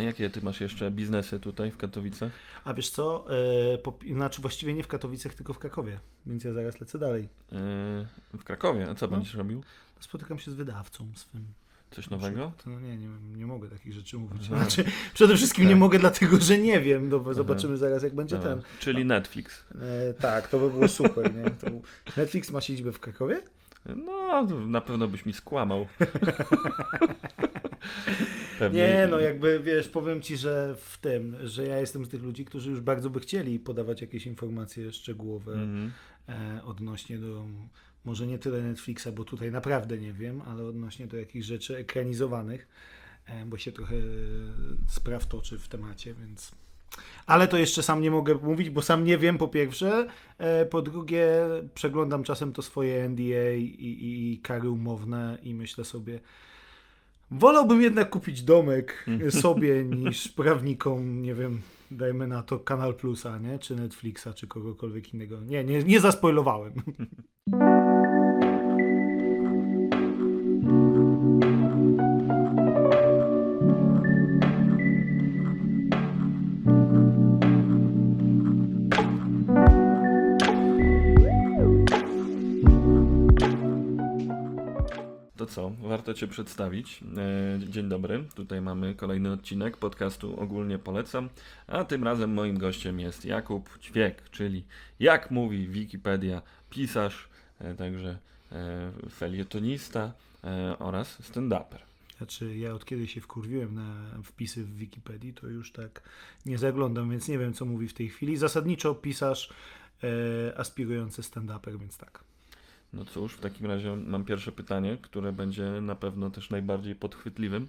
Jakie ty masz jeszcze biznesy tutaj w Katowicach? A wiesz co, e, po, znaczy właściwie nie w Katowicach, tylko w Krakowie, więc ja zaraz lecę dalej. Yy, w Krakowie. A co No. będziesz robił? Spotykam się z wydawcą swym. Coś nowego? To, no nie, nie, nie mogę takich rzeczy mówić. Aha. Znaczy, przede wszystkim nie Tak. mogę dlatego, że nie wiem. No, bo zobaczymy zaraz jak będzie Dobra. ten. Czyli Netflix. E, tak, to by było super. Nie? To, Netflix ma siedzibę w Krakowie? No, na pewno byś mi skłamał. Nie, no jakby wiesz, powiem ci, że w tym, że ja jestem z tych ludzi, którzy już bardzo by chcieli podawać jakieś informacje szczegółowe Mhm. e, odnośnie do, może nie tyle Netflixa, bo tutaj naprawdę nie wiem, ale odnośnie do jakichś rzeczy ekranizowanych, e, bo się trochę spraw toczy w temacie, więc... Ale to jeszcze sam nie mogę mówić, bo sam nie wiem po pierwsze, e, po drugie przeglądam czasem to swoje NDA i, i, i kary umowne i myślę sobie, wolałbym jednak kupić domek sobie niż prawnikom, nie wiem, dajmy na to Kanal Plusa, nie? czy Netflixa, czy kogokolwiek innego. Nie, nie, nie zaspoilowałem. co, warto Cię przedstawić. E, Dzień dobry, tutaj mamy kolejny odcinek podcastu Ogólnie Polecam, a tym razem moim gościem jest Jakub Ćwiek, czyli jak mówi Wikipedia, pisarz, e, także e, felietonista oraz stand-uper. Znaczy, ja od kiedy się wkurwiłem na wpisy w Wikipedii, to już tak nie zaglądam, więc nie wiem, co mówi w tej chwili. Zasadniczo pisarz e, aspirujący stand-uper, więc tak. No cóż, w takim razie mam pierwsze pytanie, które będzie na pewno też najbardziej podchwytliwym.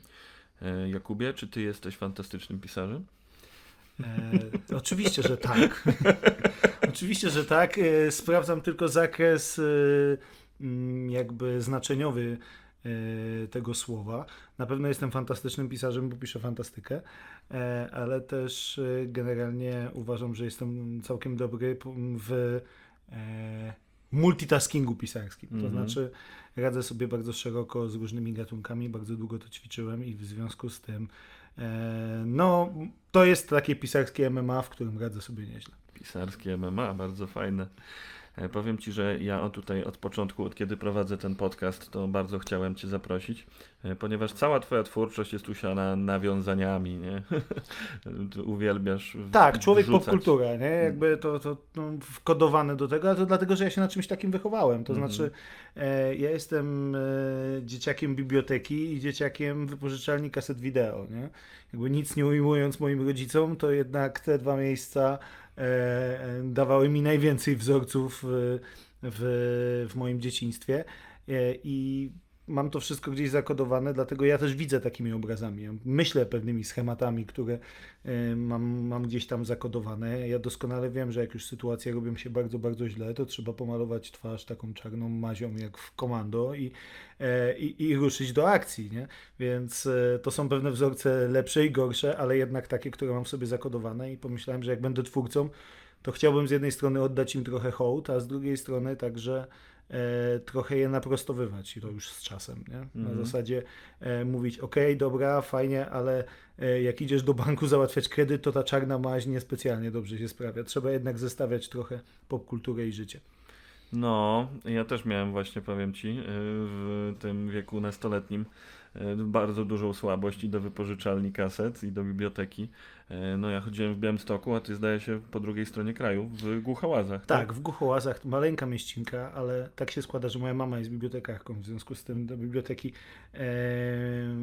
E, Jakubie, czy Ty jesteś fantastycznym pisarzem? E, oczywiście, że tak. oczywiście, że tak. E, sprawdzam tylko zakres e, mm, jakby znaczeniowy tego słowa. Na pewno jestem fantastycznym pisarzem, bo piszę fantastykę, ale też generalnie uważam, że jestem całkiem dobry w multitaskingu pisarskim. To Mhm. znaczy radzę sobie bardzo szeroko z różnymi gatunkami, bardzo długo to ćwiczyłem i w związku z tym e, no, to jest takie pisarskie MMA, w którym radzę sobie nieźle. Pisarskie MMA, bardzo fajne. E, Powiem Ci, że ja tutaj od początku, od kiedy prowadzę ten podcast, to bardzo chciałem Cię zaprosić, e, ponieważ cała Twoja twórczość jest usiana nawiązaniami, nie? Uwielbiasz Tak, człowiek wrzucać. popkultura, nie? Jakby to, to no, wkodowane do tego, a to dlatego, że ja się na czymś takim wychowałem. To Mhm. znaczy, e, ja jestem e, dzieciakiem biblioteki i dzieciakiem wypożyczalni kaset wideo, nie? Jakby nic nie ujmując moim rodzicom, to jednak te dwa miejsca dawały mi najwięcej wzorców w, w, w moim dzieciństwie. E, i mam to wszystko gdzieś zakodowane, dlatego ja też widzę takimi obrazami. Myślę pewnymi schematami, które e, mam, mam gdzieś tam zakodowane. Ja doskonale wiem, że jak już sytuacje robią się bardzo, bardzo źle, to trzeba pomalować twarz taką czarną mazią jak w komando i, e, i, i ruszyć do akcji, nie? Więc e, to są pewne wzorce lepsze i gorsze, ale jednak takie, które mam w sobie zakodowane i pomyślałem, że jak będę twórcą, to chciałbym z jednej strony oddać im trochę hołd, a z drugiej strony także trochę je naprostowywać i to już z czasem, nie? Na Mhm. zasadzie e, mówić, okej, dobra, fajnie, ale e, jak idziesz do banku załatwiać kredyt, to ta czarna maź niespecjalnie dobrze się sprawia. Trzeba jednak zestawiać trochę popkulturę i życie. No, ja też miałem właśnie, powiem Ci, w tym wieku nastoletnim bardzo dużą słabość i do wypożyczalni kaset, i do biblioteki. Y, No ja chodziłem w Białymstoku, a Ty zdaje się po drugiej stronie kraju, w Głuchołazach. Tak, w Głuchołazach maleńka mieścinka, ale tak się składa, że moja mama jest bibliotekarką, w związku z tym do biblioteki e,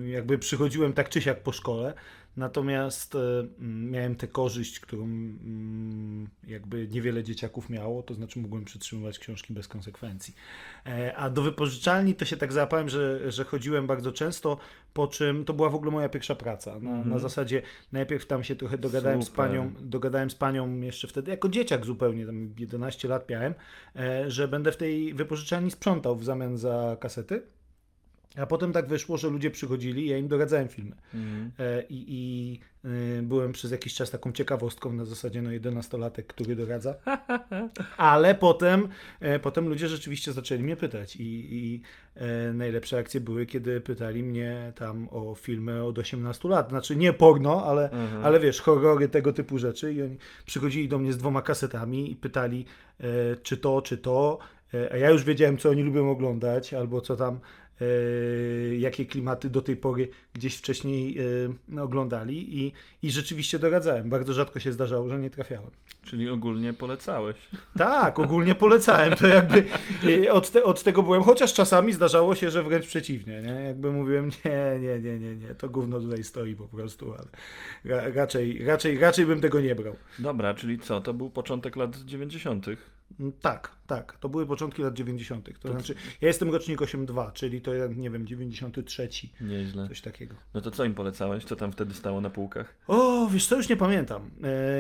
jakby przychodziłem tak czy siak po szkole, natomiast e, miałem tę korzyść, którą jakby niewiele dzieciaków miało, to znaczy mogłem przytrzymywać książki bez konsekwencji. E, a do wypożyczalni to się tak załapałem, że, że chodziłem bardzo często, po czym to była w ogóle moja pierwsza praca. Na, Mhm. na zasadzie najpierw tam się trochę dogadałem z Super. panią, dogadałem z panią jeszcze wtedy, jako dzieciak zupełnie, tam 11 lat miałem, e, że będę w tej wypożyczalni sprzątał w zamian za kasety. A potem tak wyszło, że ludzie przychodzili i ja im doradzałem filmy. E, I, i y, byłem przez jakiś czas taką ciekawostką na zasadzie no 11-latek, który doradza. Ale potem, e, potem ludzie rzeczywiście zaczęli mnie pytać i, i e, najlepsze akcje były, kiedy pytali mnie tam o filmy od 18 lat. Znaczy nie porno, ale, Mhm. ale wiesz, horrory, tego typu rzeczy i oni przychodzili do mnie z dwoma kasetami i pytali czy to, czy to, a ja już wiedziałem, co oni lubią oglądać, albo co tam, jakie klimaty do tej pory gdzieś wcześniej e, oglądali i, i rzeczywiście doradzałem. Bardzo rzadko się zdarzało, że nie trafiałem. Czyli ogólnie polecałeś. Tak, ogólnie polecałem. To jakby e, od, te, od tego byłem, chociaż czasami zdarzało się, że wręcz przeciwnie. Nie? Jakby mówiłem, nie, nie, nie, nie, nie, to gówno tutaj stoi po prostu, ale ra, raczej, raczej, raczej bym tego nie brał. Dobra, czyli co? To był początek lat 90. Mm, Tak, tak. To były początki lat 90. To znaczy, ja jestem rocznik 8.2, czyli to nie wiem, 93, Nieźle. coś takiego. No to co im polecałeś? Co tam wtedy stało na półkach? O, wiesz co, już nie pamiętam.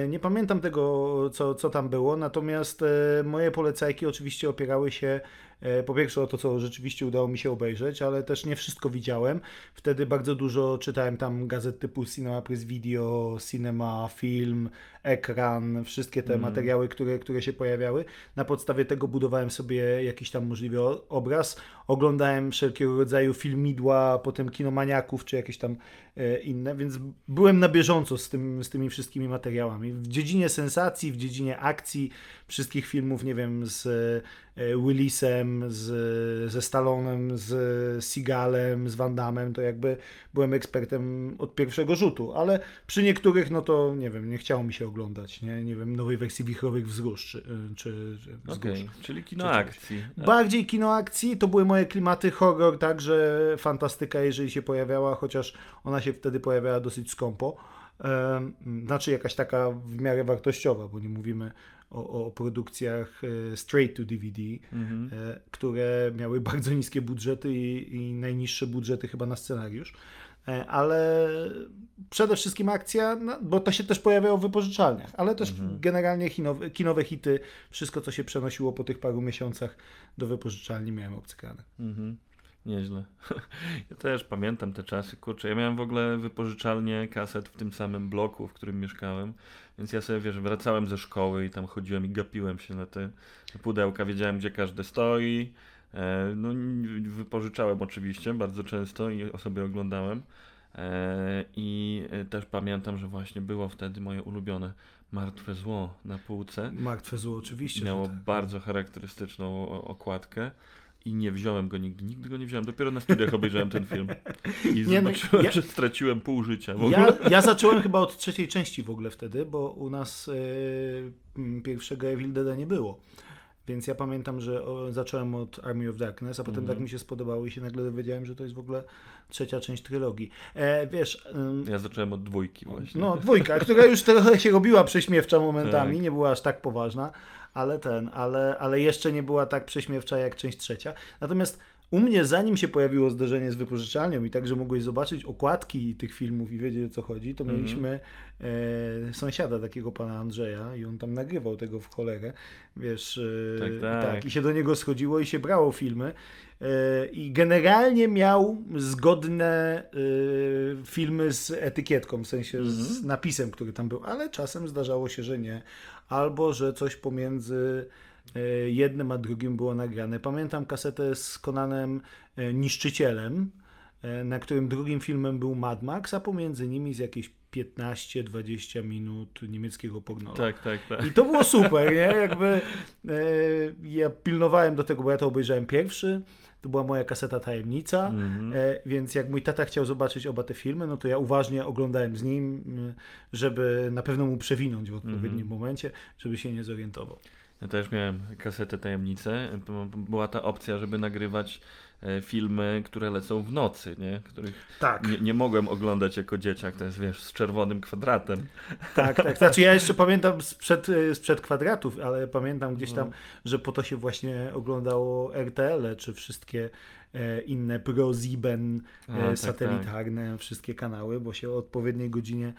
E, nie pamiętam tego, co, co tam było, natomiast e, moje polecajki oczywiście opierały się e, po pierwsze o to, co rzeczywiście udało mi się obejrzeć, ale też nie wszystko widziałem. Wtedy bardzo dużo czytałem tam gazet typu Cinema Press Video, Cinema Film, Ekran, wszystkie te Mhm. materiały, które, które się pojawiały. Na podstawie tego budowałem sobie jakiś tam możliwy obraz. Oglądałem wszelkiego rodzaju filmidła, potem kinomaniaków, czy jakieś tam e, inne, więc byłem na bieżąco z, tym, z tymi wszystkimi materiałami. W dziedzinie sensacji, w dziedzinie akcji, wszystkich filmów, nie wiem, z e, Willisem, z, ze Stallonem, z Seagalem, z Van Damme, to jakby byłem ekspertem od pierwszego rzutu, ale przy niektórych, no to nie wiem, nie chciało mi się oglądać, nie, nie wiem, nowej wersji Wichrowych Wzgórz, czy, czy, Wzgórz. Okej, czyli kino Czy akcji. Bardziej kino akcji, to były moje klimaty, horror także, fantastyka, jeżeli się pojawiała, chociaż ona się wtedy pojawiała dosyć skąpo. Znaczy jakaś taka w miarę wartościowa, bo nie mówimy o, o produkcjach e, straight to DVD, Mhm. e, które miały bardzo niskie budżety i, i najniższe budżety chyba na scenariusz. E, Ale przede wszystkim akcja, no, bo to się też pojawiało w wypożyczalniach, ale też Mhm. generalnie kinowe, kinowe hity, wszystko co się przenosiło po tych paru miesiącach do wypożyczalni miałem obcykane. Mhm. Nieźle. Ja też pamiętam te czasy. Kurczę, ja miałem w ogóle wypożyczalnię kaset w tym samym bloku, w którym mieszkałem. Więc ja sobie, wiesz, wracałem ze szkoły i tam chodziłem i gapiłem się na te pudełka. Wiedziałem, gdzie każde stoi. E, No, wypożyczałem oczywiście bardzo często i sobie oglądałem. E, I e, też pamiętam, że właśnie było wtedy moje ulubione Martwe Zło na półce. Martwe zło oczywiście. Miało tak. bardzo charakterystyczną okładkę i nie wziąłem go nigdy. Nigdy go nie wziąłem. Dopiero na studiach obejrzałem ten film. I Nie, no, zobaczyłem, ja- że straciłem pół życia. Ja, ja zacząłem chyba od trzeciej części w ogóle wtedy, bo u nas pierwszego Evil Deada nie było. Więc ja pamiętam, że zacząłem od Army of Darkness, a potem Mhm. tak mi się spodobało i się nagle dowiedziałem, że to jest w ogóle trzecia część trylogii. E, wiesz, ym, Ja zacząłem od dwójki właśnie. no dwójka, która już trochę się robiła prześmiewcza momentami, Tak. nie była aż tak poważna, ale ten, ale, ale jeszcze nie była tak prześmiewcza jak część trzecia. Natomiast u mnie, zanim się pojawiło zderzenie z wypożyczalnią i także mogłeś zobaczyć okładki tych filmów i wiedzieć o co chodzi, to Mhm. mieliśmy e, sąsiada takiego pana Andrzeja i on tam nagrywał tego w cholerę, wiesz, e, Tak, i tak. i się do niego schodziło i się brało filmy e, i generalnie miał zgodne e, filmy z etykietką, w sensie z Mhm. napisem, który tam był, ale czasem zdarzało się, że nie, albo że coś pomiędzy jednym a drugim było nagrane. Pamiętam kasetę z Konanem e, Niszczycielem, e, na którym drugim filmem był Mad Max, a pomiędzy nimi z jakieś 15-20 minut niemieckiego pornola. Tak, tak, tak. I to było super, nie? Jakby e, ja pilnowałem do tego, bo ja to obejrzałem pierwszy. To była moja kaseta Tajemnica, Mhm. e, więc jak mój tata chciał zobaczyć oba te filmy, no to ja uważnie oglądałem z nim, żeby na pewno mu przewinąć w odpowiednim Mhm. momencie, żeby się nie zorientował. Ja też miałem kasetę Tajemnicę. Była ta opcja, żeby nagrywać e, filmy, które lecą w nocy, nie? Których Tak, nie, nie mogłem oglądać jako dzieciak. To jest, wiesz, z czerwonym kwadratem. tak, tak. Znaczy ja jeszcze pamiętam sprzed, e, sprzed kwadratów, ale pamiętam gdzieś tam, No. że po to się właśnie oglądało RTL, czy wszystkie e, inne ProSieben A, e, tak, satelitarne, wszystkie kanały, bo się o odpowiedniej godzinie e,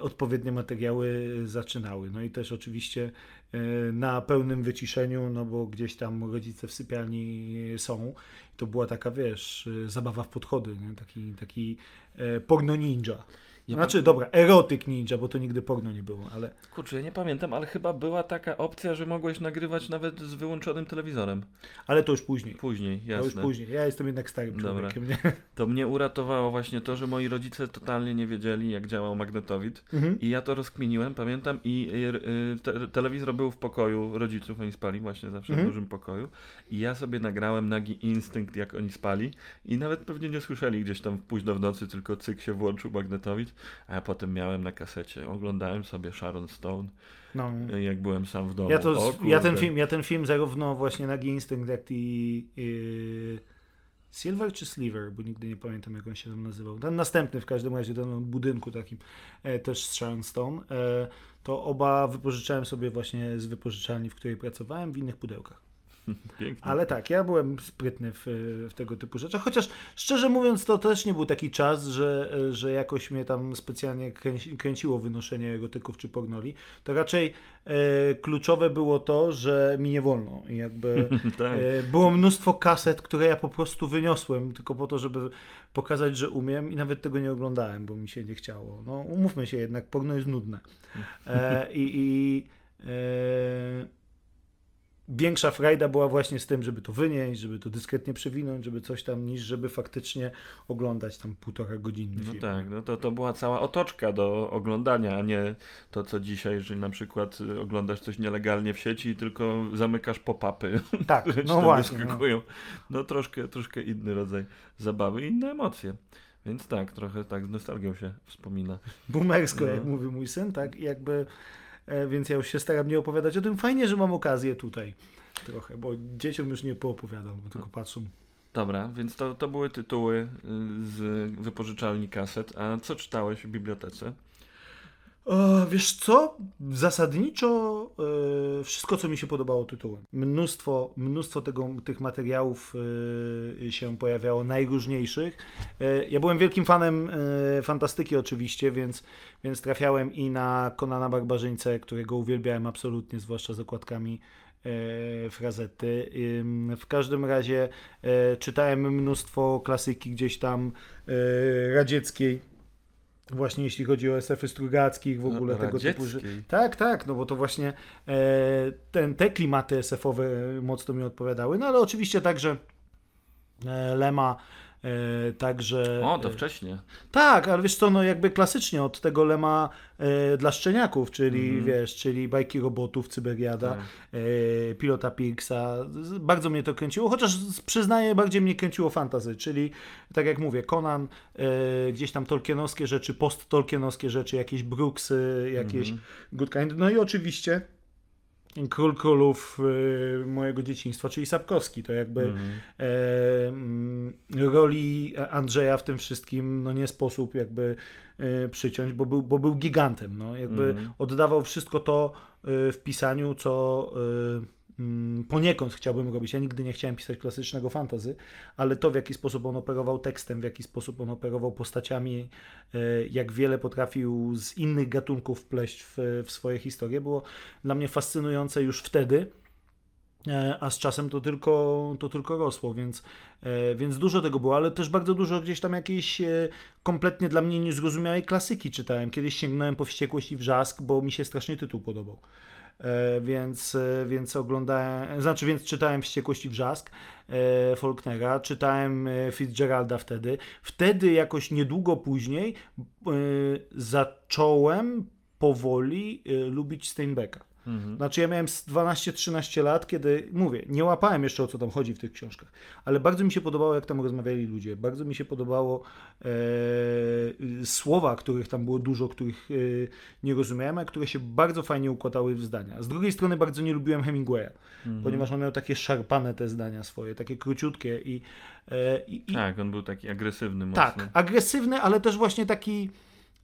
odpowiednie materiały zaczynały. No i też oczywiście e, na pełnym wyciszeniu, no bo gdzieś tam rodzice w sypialni są. To była taka, wiesz, e, zabawa w podchody, nie? taki, taki e, porno ninja. Ja Znaczy, dobra, erotyk ninja, bo to nigdy porno nie było, ale Kurczę, ja nie pamiętam, ale chyba była taka opcja, że mogłeś nagrywać nawet z wyłączonym telewizorem. ale to już później. Później, To już jasne. później. Ja jestem jednak starym Dobra. człowiekiem, nie? To mnie uratowało właśnie to, że moi rodzice totalnie nie wiedzieli, jak działał magnetowid. Mhm. I ja to rozkminiłem, pamiętam, i y, y, te, telewizor był w pokoju rodziców, oni spali właśnie zawsze Mhm. w dużym pokoju. I ja sobie nagrałem nagi instynkt, jak oni spali. I nawet pewnie nie słyszeli gdzieś tam późno w nocy, tylko cyk się włączył magnetowid. A ja potem miałem na kasecie, oglądałem sobie Sharon Stone, No. jak byłem sam w domu. Ja, to, O ja, ten film, ja ten film zarówno właśnie Nagi Instynkt, jak i yy, Silver czy Sliver, bo nigdy nie pamiętam jak on się tam nazywał. Ten następny w każdym razie, ten budynku takim, e, też z Sharon Stone, e, to oba wypożyczałem sobie właśnie z wypożyczalni, w której pracowałem, w innych pudełkach. Pięknie. Ale tak, ja byłem sprytny w, w tego typu rzeczach, chociaż szczerze mówiąc to też nie był taki czas, że, że jakoś mnie tam specjalnie kręci, kręciło wynoszenie erotyków czy pornoli. To raczej e, kluczowe było to, że mi nie wolno. I jakby tak. e, było mnóstwo kaset, które ja po prostu wyniosłem tylko po to, żeby pokazać, że umiem i nawet tego nie oglądałem, bo mi się nie chciało. No umówmy się jednak, porno jest nudne. E, I i e, większa frajda była właśnie z tym, żeby to wynieść, żeby to dyskretnie przewinąć, żeby coś tam, niż żeby faktycznie oglądać tam półtora godzinny No film. tak, no to, to była cała otoczka do oglądania, a nie to co dzisiaj, że na przykład y, oglądasz coś nielegalnie w sieci i tylko zamykasz pop-upy, Tak, no właśnie. No. wyskakują. No troszkę, troszkę inny rodzaj zabawy, inne emocje. Więc tak, trochę tak z nostalgią się wspomina. Boomersko, No. jak mówi mój syn, tak? I jakby, więc ja już się staram nie opowiadać o tym. Fajnie, że mam okazję tutaj trochę, bo dzieciom już nie poopowiadam, tylko patrzą. Dobra, więc to, to były tytuły y, z wypożyczalni kaset. A co czytałeś w bibliotece? O, wiesz co? Zasadniczo e, wszystko, co mi się podobało tytułem. Mnóstwo, mnóstwo tego, tych materiałów e, się pojawiało, najróżniejszych. E, ja byłem wielkim fanem e, fantastyki oczywiście, więc, więc trafiałem i na Konana Barbarzyńcę, którego uwielbiałem absolutnie, zwłaszcza z okładkami e, frazety. W każdym razie e, czytałem mnóstwo klasyki gdzieś tam e, radzieckiej, właśnie jeśli chodzi o SF-y Strugackich, w ogóle tego typu. Radzieckiej. Tak, tak, no bo to właśnie e, ten, te klimaty SF-owe mocno mi odpowiadały, no ale oczywiście także e, Lema, e, także... O, to e, wcześniej. tak, ale wiesz co, no jakby klasycznie od tego Lema e, dla szczeniaków, czyli Mhm. wiesz, czyli bajki robotów, Cyberiada, Tak. e, Pilota. Z- Bardzo mnie to kręciło, chociaż przyznaję, bardziej mnie kręciło fantazy, czyli tak jak mówię, Conan, e, gdzieś tam tolkienowskie rzeczy, post-tolkienowskie rzeczy, jakieś Brooksy, jakieś Mhm. Good Kind. No i oczywiście Król Królów e, mojego dzieciństwa, czyli Sapkowski, to jakby Mhm. e, mm, roli Andrzeja w tym wszystkim no nie sposób jakby e, przyciąć, bo był, bo był gigantem. No, jakby Mhm. oddawał wszystko to e, w pisaniu, co poniekąd chciałbym robić. Ja nigdy nie chciałem pisać klasycznego fantazy, ale to w jaki sposób on operował tekstem, w jaki sposób on operował postaciami, e, jak wiele potrafił z innych gatunków pleść w, w swoje historie, było dla mnie fascynujące już wtedy. E, a z czasem to tylko, to tylko rosło, więc, e, więc dużo tego było, ale też bardzo dużo gdzieś tam jakiejś kompletnie dla mnie niezrozumiałej klasyki czytałem. Kiedyś sięgnąłem po Wściekłość i Wrzask, bo mi się strasznie tytuł podobał. E, Więc, e, więc oglądałem, znaczy więc czytałem Wściekłość i Wrzask e, Faulknera, czytałem Fitzgeralda wtedy. Wtedy jakoś niedługo później zacząłem powoli lubić Steinbecka. Mhm. Znaczy ja miałem z 12-13 lat, kiedy, mówię, nie łapałem jeszcze o co tam chodzi w tych książkach, ale bardzo mi się podobało, jak tam rozmawiali ludzie, bardzo mi się podobało e, słowa, których tam było dużo, których e, nie rozumiałem, a które się bardzo fajnie układały w zdania. Z drugiej strony bardzo nie lubiłem Hemingwaya, Mhm. ponieważ on miał takie szarpane te zdania swoje, takie króciutkie i, e, i, i Tak, on był taki agresywny mocno. tak, agresywny, ale też właśnie taki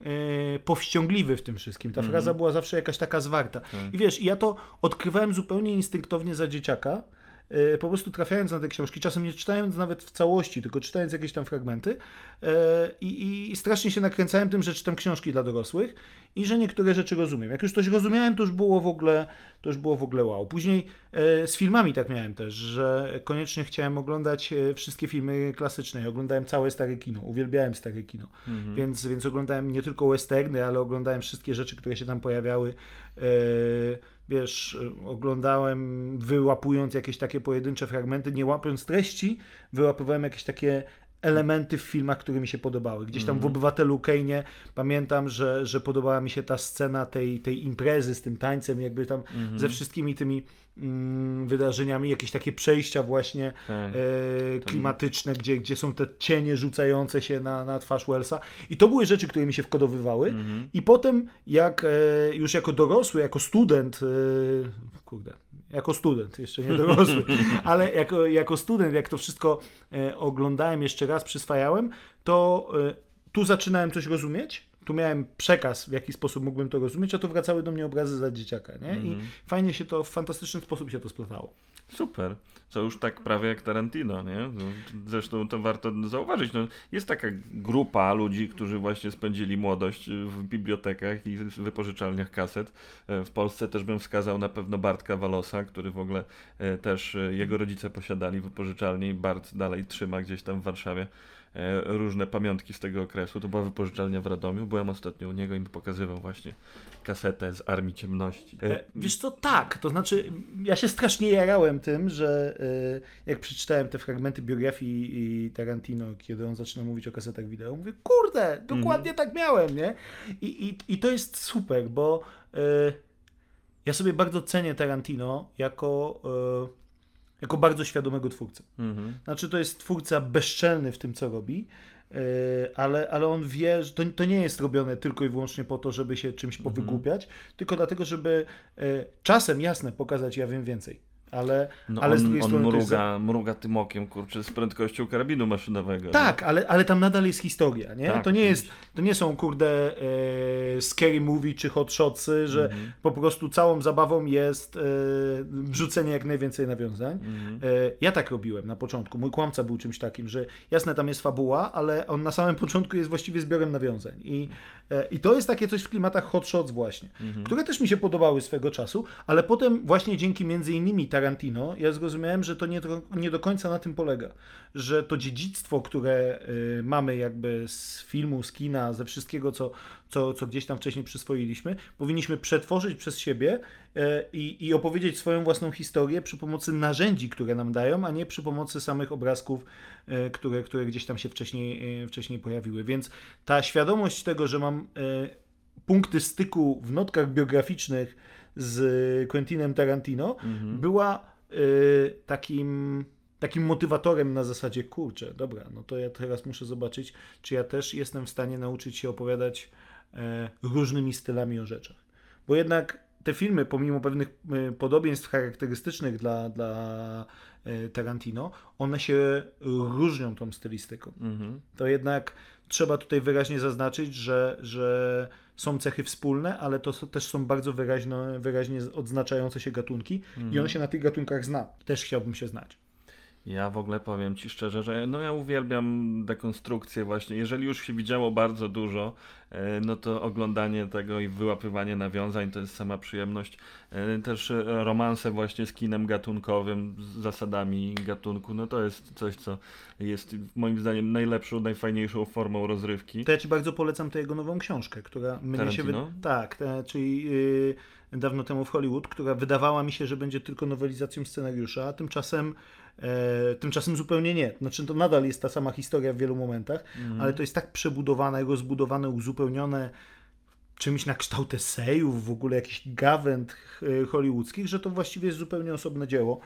e, powściągliwy w tym wszystkim. Ta Mhm. fraza była zawsze jakaś taka zwarta. Tak. I wiesz, i ja to odkrywałem zupełnie instynktownie za dzieciaka. E, po prostu trafiając na te książki, czasem nie czytając nawet w całości, tylko czytając jakieś tam fragmenty e, i, i strasznie się nakręcałem tym, że czytam książki dla dorosłych i że niektóre rzeczy rozumiem. Jak już coś rozumiałem, to już było w ogóle, to już było w ogóle wow. Później e, z filmami tak miałem też, że koniecznie chciałem oglądać wszystkie filmy klasyczne. Ja oglądałem całe stare kino, uwielbiałem stare kino. Mhm. Więc, więc oglądałem nie tylko westerny, ale oglądałem wszystkie rzeczy, które się tam pojawiały. Wiesz, oglądałem wyłapując jakieś takie pojedyncze fragmenty, nie łapiąc treści, wyłapywałem jakieś takie elementy w filmach, które mi się podobały. Gdzieś tam w Obywatelu Kane'ie pamiętam, że, że podobała mi się ta scena tej, tej imprezy z tym tańcem, jakby tam ze wszystkimi tymi mm, wydarzeniami, jakieś takie przejścia właśnie Tak. e, klimatyczne, gdzie, gdzie są te cienie rzucające się na, na twarz Wellsa. I to były rzeczy, które mi się wkodowywały. I potem, jak e, już jako dorosły, jako student, e, kurde, jako student, jeszcze nie dorosły, ale jako, jako student, jak to wszystko e, oglądałem jeszcze raz, przyswajałem, to e, tu zaczynałem coś rozumieć. Tu miałem przekaz, w jaki sposób mógłbym to rozumieć, a tu wracały do mnie obrazy za dzieciaka, nie? I fajnie się to, w fantastyczny sposób się to splatało. Super. To już tak prawie jak Tarantino, nie? No, Zresztą to warto zauważyć. No, jest taka grupa ludzi, którzy właśnie spędzili młodość w bibliotekach i wypożyczalniach kaset. E, W Polsce też bym wskazał na pewno Bartka Walosa, który w ogóle e, też e, jego rodzice posiadali wypożyczalnię i Bart dalej trzyma gdzieś tam w Warszawie różne pamiątki z tego okresu. To była wypożyczalnia w Radomiu. Byłem ostatnio u niego i mi pokazywał właśnie kasetę z Armii Ciemności. E, E, Wiesz co, tak, to znaczy ja się strasznie jarałem tym, że e, jak przeczytałem te fragmenty biografii i Tarantino, kiedy on zaczyna mówić o kasetach wideo, mówię, kurde, dokładnie tak miałem, nie? I, i, I to jest super, bo e, ja sobie bardzo cenię Tarantino jako, e, jako bardzo świadomego twórcę. mhm. Znaczy, to jest twórca bezczelny w tym, co robi, yy, ale, ale on wie, że to, to nie jest robione tylko i wyłącznie po to, żeby się czymś powygłupiać, tylko dlatego, żeby yy, czasem, jasne, pokazać, ja wiem więcej. Ale, No ale z on, drugiej on strony. za- mruga, mruga tym okiem, kurczę, z prędkością karabinu maszynowego. Tak, ale, ale tam nadal jest historia, nie? Tak, to, nie jest, to nie są, kurde, e, scary movie czy hot shotsy, że Mhm. po prostu całą zabawą jest e, wrzucenie jak najwięcej nawiązań. Mhm. E, ja tak robiłem na początku. Mój kłamca był czymś takim, że jasne, tam jest fabuła, ale on na samym początku jest właściwie zbiorem nawiązań. I, i to jest takie coś w klimatach hot shots właśnie, Mhm. które też mi się podobały swego czasu, ale potem właśnie dzięki między innymi Tarantino, ja zrozumiałem, że to nie do, nie do końca na tym polega. Że to dziedzictwo, które y, mamy jakby z filmu, z kina, ze wszystkiego, co, co, co gdzieś tam wcześniej przyswoiliśmy, powinniśmy przetworzyć przez siebie y, i, i opowiedzieć swoją własną historię przy pomocy narzędzi, które nam dają, a nie przy pomocy samych obrazków, y, które, które gdzieś tam się wcześniej, y, wcześniej pojawiły. Więc ta świadomość tego, że mam punkty styku w notkach biograficznych z Quentinem Tarantino, Mhm. była takim, takim motywatorem na zasadzie, kurczę, dobra, no to ja teraz muszę zobaczyć, czy ja też jestem w stanie nauczyć się opowiadać e, różnymi stylami o rzeczach. Bo jednak te filmy, pomimo pewnych e, podobieństw charakterystycznych dla, dla e, Tarantino, one się różnią tą stylistyką Mhm. to jednak trzeba tutaj wyraźnie zaznaczyć, że, że są cechy wspólne, ale to też są bardzo wyraźno, wyraźnie odznaczające się gatunki i on się na tych gatunkach zna. Też chciałbym się znać. Ja w ogóle powiem Ci szczerze, że no ja uwielbiam dekonstrukcję właśnie. Jeżeli już się widziało bardzo dużo, e, no to oglądanie tego i wyłapywanie nawiązań to jest sama przyjemność. E, Też e, romanse właśnie z kinem gatunkowym, z zasadami gatunku, no to jest coś, co jest moim zdaniem najlepszą, najfajniejszą formą rozrywki. To ja Ci bardzo polecam tę jego nową książkę, która mnie się... Wy... Tarantino? Tak, te, czyli yy, dawno temu w Hollywood, która wydawała mi się, że będzie tylko nowelizacją scenariusza, a tymczasem E, tymczasem zupełnie nie. Znaczy to nadal jest ta sama historia w wielu momentach, ale to jest tak przebudowane, rozbudowane, uzupełnione czymś na kształt esejów, w ogóle jakichś gawęd e, hollywoodzkich, że to właściwie jest zupełnie osobne dzieło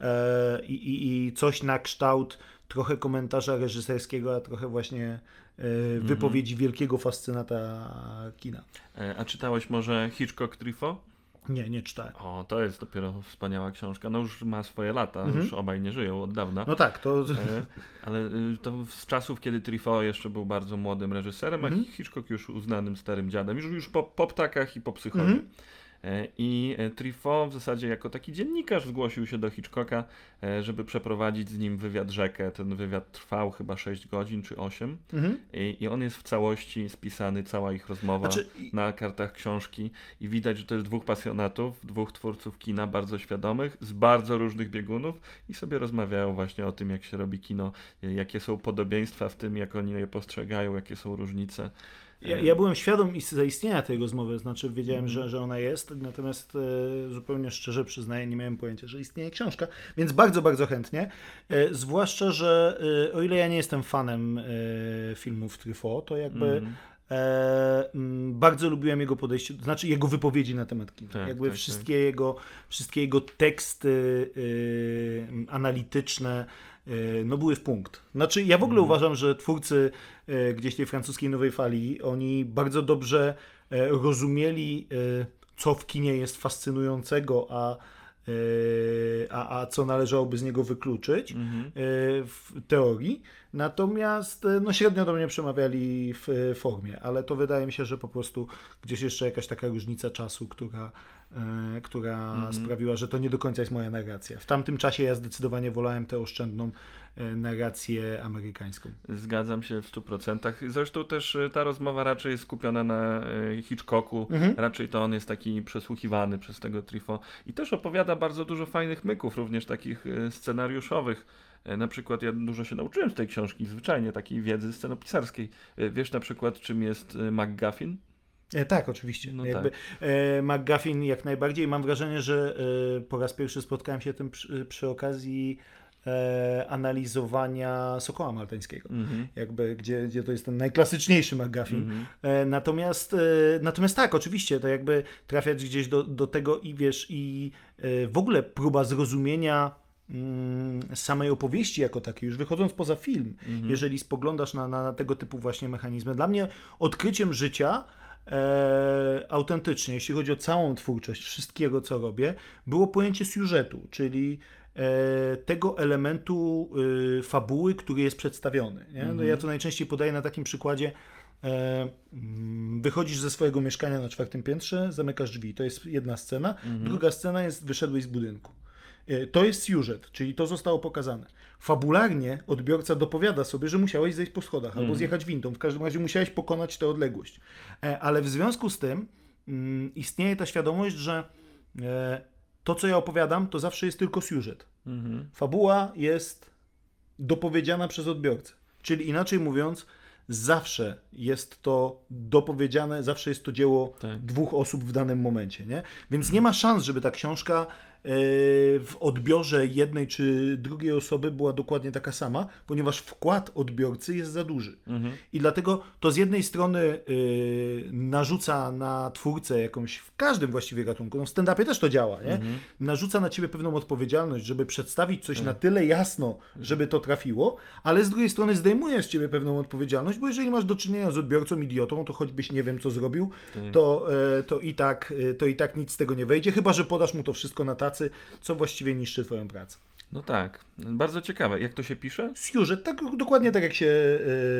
e, i, i coś na kształt trochę komentarza reżyserskiego, a trochę właśnie e, wypowiedzi wielkiego fascynata kina. E, A czytałeś może Hitchcock Truffaut? Nie, nie czytałem. O, to jest dopiero wspaniała książka. No już ma swoje lata, Mhm. już obaj nie żyją od dawna. No tak, to... E, Ale y, to z czasów, kiedy Truffaut jeszcze był bardzo młodym reżyserem, Mhm. a Hitchcock już uznanym starym dziadem, już, już po, po ptakach i po psychologii. E, I e, Truffaut w zasadzie jako taki dziennikarz zgłosił się do Hitchcocka, e, żeby przeprowadzić z nim wywiad rzekę. Ten wywiad trwał chyba 6 godzin czy 8 Mhm. i, i on jest w całości spisany, cała ich rozmowa Znaczy, na kartach książki i widać, że to jest dwóch pasjonatów, dwóch twórców kina bardzo świadomych, z bardzo różnych biegunów i sobie rozmawiają właśnie o tym, jak się robi kino, jakie są podobieństwa w tym, jak oni je postrzegają, jakie są różnice. Ja, ja byłem świadom ist- zaistnienia tej rozmowy, znaczy wiedziałem, Mhm. że, że ona jest, natomiast e, zupełnie szczerze przyznaję, nie miałem pojęcia, że istnieje książka, więc bardzo, bardzo chętnie. E, zwłaszcza, że e, o ile ja nie jestem fanem e, filmów Truffaut, to jakby Mhm. E, mm, bardzo lubiłem jego podejście, to znaczy jego wypowiedzi na temat kina. Tak, Jakby tak, wszystkie, Jego, wszystkie jego teksty y, analityczne no były w punkt. Znaczy ja w ogóle Mhm. uważam, że twórcy y, gdzieś tej francuskiej nowej fali, oni bardzo dobrze e, rozumieli, co w kinie jest fascynującego, a, a, a co należałoby z niego wykluczyć Mhm. e, w teorii, natomiast e, no, średnio do mnie przemawiali w e, formie, ale to wydaje mi się, że po prostu gdzieś jeszcze jakaś taka różnica czasu, która, e, która Mhm. sprawiła, że to nie do końca jest moja narracja. W tamtym czasie ja zdecydowanie wolałem tę oszczędną narrację amerykańską. Zgadzam się w 100%. Zresztą też ta rozmowa raczej jest skupiona na Hitchcocku. Mhm. Raczej to on jest taki przesłuchiwany przez tego Trifo. I też opowiada bardzo dużo fajnych myków, również takich scenariuszowych. E, Na przykład ja dużo się nauczyłem z tej książki, zwyczajnie takiej wiedzy scenopisarskiej. E, Wiesz na przykład czym jest e, MacGuffin? E, tak, oczywiście. No Jakby, e, McGuffin jak najbardziej. Mam wrażenie, że e, po raz pierwszy spotkałem się tym przy, przy okazji analizowania Sokoła Maltańskiego. Mhm. jakby, gdzie, gdzie to jest ten najklasyczniejszy McGuffin. Mhm. E, natomiast, natomiast tak, oczywiście, to jakby trafiać gdzieś do, do tego i wiesz, i w ogóle próba zrozumienia mm, samej opowieści jako takiej, już wychodząc poza film, Mhm. jeżeli spoglądasz na, na tego typu właśnie mechanizmy. Dla mnie odkryciem życia e, autentycznie, jeśli chodzi o całą twórczość, wszystkiego co robię, było pojęcie siużetu, czyli e, tego elementu y, fabuły, który jest przedstawiony. Nie? No ja to najczęściej podaję na takim przykładzie. E, mm, wychodzisz ze swojego mieszkania na czwartym piętrze, zamykasz drzwi. To jest jedna scena. Druga scena jest wyszedłeś z budynku. E, To jest siużet, czyli to zostało pokazane. Fabularnie odbiorca dopowiada sobie, że musiałeś zejść po schodach albo zjechać windą. W każdym razie musiałeś pokonać tę odległość. E, Ale w związku z tym mm, istnieje ta świadomość, że e, to, co ja opowiadam, to zawsze jest tylko siużet. Mhm. Fabuła jest dopowiedziana przez odbiorcę. Czyli inaczej mówiąc, zawsze jest to dopowiedziane, zawsze jest to dzieło Tak. dwóch osób w danym momencie. Nie? Więc nie ma szans, żeby ta książka w odbiorze jednej czy drugiej osoby była dokładnie taka sama, ponieważ wkład odbiorcy jest za duży. Mhm. I dlatego to z jednej strony y, narzuca na twórcę jakąś, w każdym właściwie gatunku, no w stand-upie też to działa, nie? Mhm. narzuca na ciebie pewną odpowiedzialność, żeby przedstawić coś Tak. na tyle jasno, żeby to trafiło, ale z drugiej strony zdejmuje z ciebie pewną odpowiedzialność, bo jeżeli masz do czynienia z odbiorcą idiotą, to choćbyś nie wiem co zrobił, to, e, to, i tak, e, to i tak nic z tego nie wejdzie, chyba że podasz mu to wszystko na tacy, co właściwie niszczy twoją pracę. No tak, bardzo ciekawe. Jak to się pisze? Siużet, tak, dokładnie tak jak się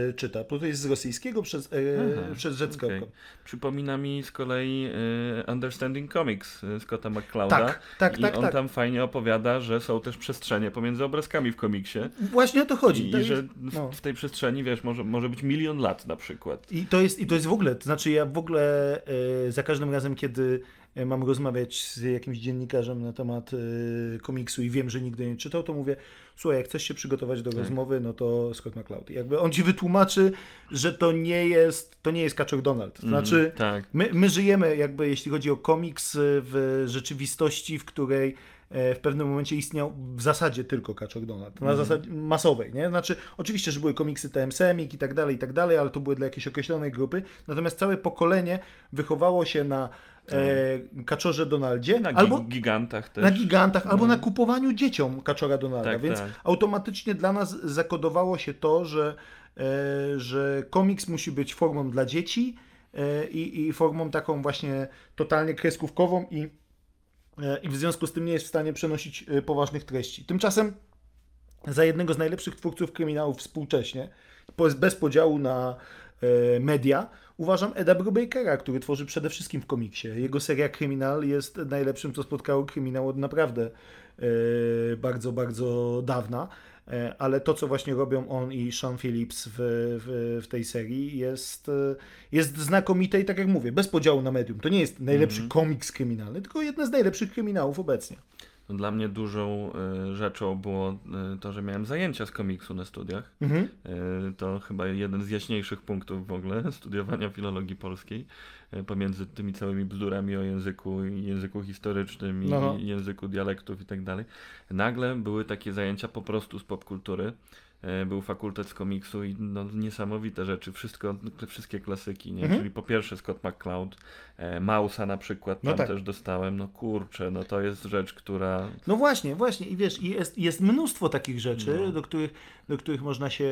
e, czyta. To jest z rosyjskiego przez, e, Aha, przez rzecką. Okej. Przypomina mi z kolei y, Understanding Comics y, Scotta McClouda. Tak, tak, I tak, on tak. tam fajnie opowiada, że są też przestrzenie pomiędzy obrazkami w komiksie. Właśnie o to chodzi. I, To i jest- że w, no. w tej przestrzeni, wiesz, może, może być milion lat na przykład. I to jest, i to jest w ogóle, to znaczy ja w ogóle e, za każdym razem, kiedy mam rozmawiać z jakimś dziennikarzem na temat e, komiksu i wiem, że nigdy nie czytał, to mówię, słuchaj, jak chcesz się przygotować do Tak. rozmowy, no to Scott McCloud. Jakby on ci wytłumaczy, że to nie jest, to nie jest Kaczor Donald. To znaczy, Mhm, tak. My, my żyjemy, jakby jeśli chodzi o komiks, w rzeczywistości, w której e, w pewnym momencie istniał w zasadzie tylko Kaczor Donald. Na zasadzie masowej, nie? Znaczy, oczywiście, że były komiksy TM Semik i tak dalej, i tak dalej, ale to były dla jakiejś określonej grupy. Natomiast całe pokolenie wychowało się na e, Kaczorze Donaldzie, Na albo gigantach też. na gigantach, albo na kupowaniu dzieciom Kaczora Donalda. Tak, Więc tak. automatycznie dla nas zakodowało się to, że, e, że komiks musi być formą dla dzieci e, i, i formą taką właśnie totalnie kreskówkową i, e, i w związku z tym nie jest w stanie przenosić e, poważnych treści. Tymczasem za jednego z najlepszych twórców kryminałów współcześnie, bez podziału na e, media, uważam Eda Brubakera, który tworzy przede wszystkim w komiksie. Jego seria Kryminal jest najlepszym, co spotkało kryminał od naprawdę e, bardzo, bardzo dawna. E, ale to, co właśnie robią on i Sean Phillips w, w, w tej serii jest, e, jest znakomite i tak jak mówię, bez podziału na medium. To nie jest najlepszy komiks kryminalny, tylko jeden z najlepszych kryminałów obecnie. No, Dla mnie dużą e, rzeczą było e, to, że miałem zajęcia z komiksu na studiach. Mhm. E, To chyba jeden z jaśniejszych punktów w ogóle studiowania filologii polskiej. Pomiędzy tymi całymi bzdurami o języku języku historycznym i No. i języku dialektów i tak dalej. Nagle były takie zajęcia po prostu z popkultury. E, Był fakultet z komiksu i no, niesamowite rzeczy, wszystko, wszystkie klasyki, nie? Mhm. czyli po pierwsze Scott McCloud, e, Mausa na przykład, No tam tak. też dostałem, no kurczę, no to jest rzecz, która No właśnie, właśnie. I wiesz, jest, jest mnóstwo takich rzeczy, No. do, których, do których można się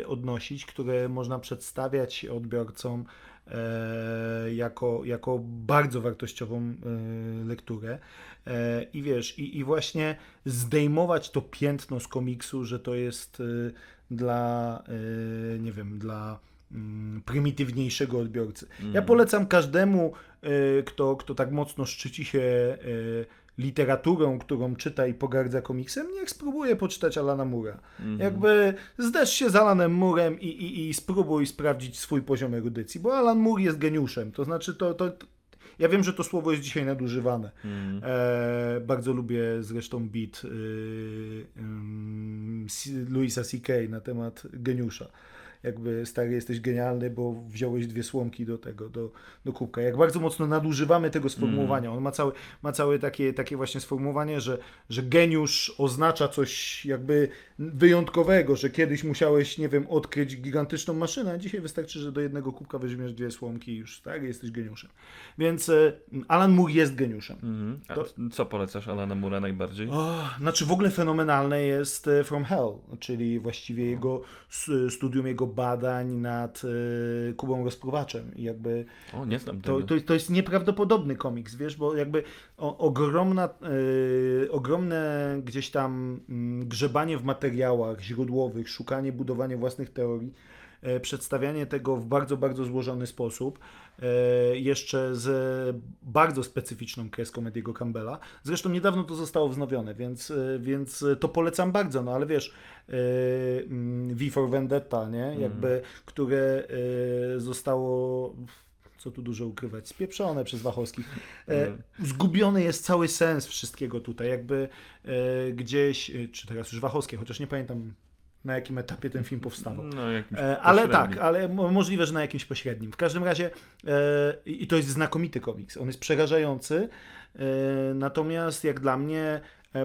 y, odnosić, które można przedstawiać odbiorcom jako, jako bardzo wartościową e, lekturę. E, I wiesz, i, i właśnie zdejmować to piętno z komiksu, że to jest dla, nie wiem, dla mm, prymitywniejszego odbiorcy. Ja polecam każdemu, kto, kto tak mocno szczyci się literaturą, którą czyta i pogardza komiksem, niech spróbuje poczytać Alana Mura. Jakby zderz się z Alanem Murem i, i, i spróbuj sprawdzić swój poziom erudycji, bo Alan Moore jest geniuszem. To znaczy, to, to, to ja wiem, że to słowo jest dzisiaj nadużywane. mm, E, bardzo lubię zresztą beat y, ym, C- Louisa C.K. na temat geniusza. Jakby stary jesteś genialny, bo wziąłeś dwie słomki do tego, do, do kubka. Jak bardzo mocno nadużywamy tego sformułowania. On ma całe, ma całe takie, takie właśnie sformułowanie, że, że geniusz oznacza coś jakby wyjątkowego, że kiedyś musiałeś, nie wiem, odkryć gigantyczną maszynę, a dzisiaj wystarczy, że do jednego kubka weźmiesz dwie słomki i już stary jesteś geniuszem. Więc e, Alan Moore jest geniuszem. mhm. A To- co polecasz Alana Mura najbardziej? O, znaczy w ogóle fenomenalne jest e, From Hell, czyli właściwie jego studium jego badań nad e, Kubą Rozpruwaczem. I jakby O, nie znam to, to, to jest nieprawdopodobny komiks, wiesz, bo jakby o, ogromna, e, ogromne gdzieś tam mm, grzebanie w materiałach źródłowych, szukanie, budowanie własnych teorii, przedstawianie tego w bardzo, bardzo złożony sposób, e, jeszcze z bardzo specyficzną kreską Ediego Campbella. Zresztą niedawno to zostało wznowione, więc, e, więc to polecam bardzo, no ale wiesz, e, mm, V for Vendetta, nie? Jakby, które e, zostało co tu dużo ukrywać, spieprzone przez Wachowskich. E, Mhm. zgubiony jest cały sens wszystkiego tutaj, jakby e, gdzieś, e, czy teraz już Wachowskie, chociaż nie pamiętam na jakim etapie ten film powstawał. No, ale tak, ale mo- możliwe, że na jakimś pośrednim. W każdym razie e, i to jest znakomity komiks. On jest przerażający, e, natomiast jak dla mnie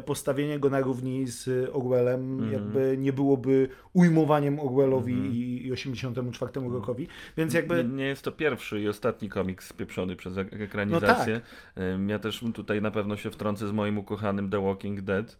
postawienie go na równi z Orwellem Mhm. jakby nie byłoby ujmowaniem Orwellowi Mhm. i, i 84 rokowi, więc jakby... Nie, nie jest to pierwszy i ostatni komiks spieprzony przez ek- ekranizację. No Ym, Ja też tutaj na pewno się wtrącę z moim ukochanym The Walking Dead,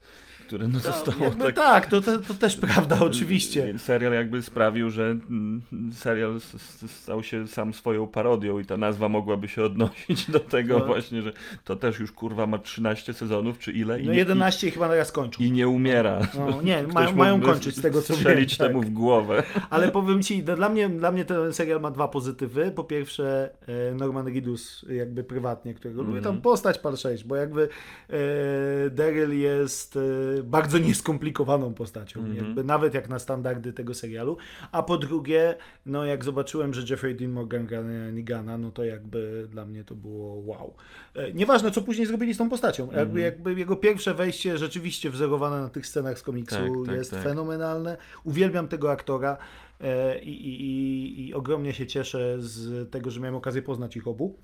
który no zostało jakby tak... tak, to, to, to też prawda, oczywiście. Serial jakby sprawił, że mm, serial stał się sam swoją parodią i ta nazwa mogłaby się odnosić do tego No. właśnie, że to też już kurwa ma 13 sezonów, czy ile i, No nie, 11 chyba teraz kończą. i, i nie umiera. No, nie, Ktoś mają, kończyć z tego co wiem. strzelić tak. temu w głowę. Ale powiem ci, dla mnie, dla mnie ten serial ma dwa pozytywy. Po pierwsze, e, Norman Reedus, jakby prywatnie, którego lubię Mhm. tam postać par 6, bo jakby e, Daryl jest e, bardzo nieskomplikowaną postacią, Mhm. jakby nawet jak na standardy tego serialu. A po drugie, no jak zobaczyłem, że Jeffrey Dean Morgan gra Nigana, no to jakby dla mnie to było wow. E, nieważne, co później zrobili z tą postacią. Jakby, Mhm. jakby jego pierwsze wejście rzeczywiście wzorowane na tych scenach z komiksu Tak, tak, jest tak. fenomenalne. Uwielbiam tego aktora e, i, i, i, i ogromnie się cieszę z tego, że miałem okazję poznać ich obu.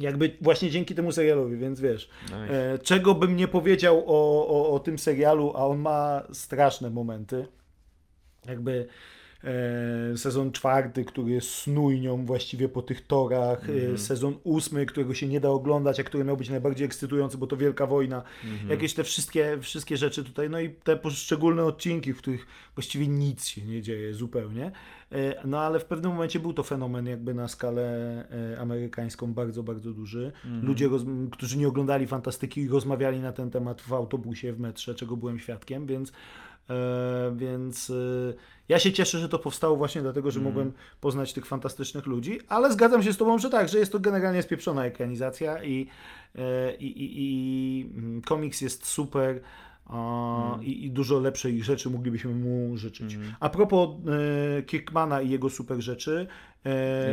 Jakby właśnie dzięki temu serialowi, więc wiesz, Nice. e, czego bym nie powiedział o, o, o tym serialu, a on ma straszne momenty. Jakby sezon czwarty, który jest snujnią właściwie po tych torach, e, sezon ósmy, którego się nie da oglądać, a który miał być najbardziej ekscytujący, bo to wielka wojna. Jakieś te wszystkie, wszystkie rzeczy tutaj, no i te poszczególne odcinki, w których właściwie nic się nie dzieje zupełnie. E, No ale w pewnym momencie był to fenomen jakby na skalę e, amerykańską bardzo, bardzo duży. Ludzie, roz, którzy nie oglądali fantastyki, rozmawiali na ten temat w autobusie, w metrze, czego byłem świadkiem, więc E, więc e, ja się cieszę, że to powstało właśnie dlatego, że Mhm. mogłem poznać tych fantastycznych ludzi, ale zgadzam się z Tobą, że tak, że jest to generalnie spieprzona ekranizacja i, e, i, i, i mm, komiks jest super. a, Mhm. i, I dużo lepszych rzeczy moglibyśmy mu życzyć. Mhm. A propos e, Kirkmana i jego super rzeczy, e,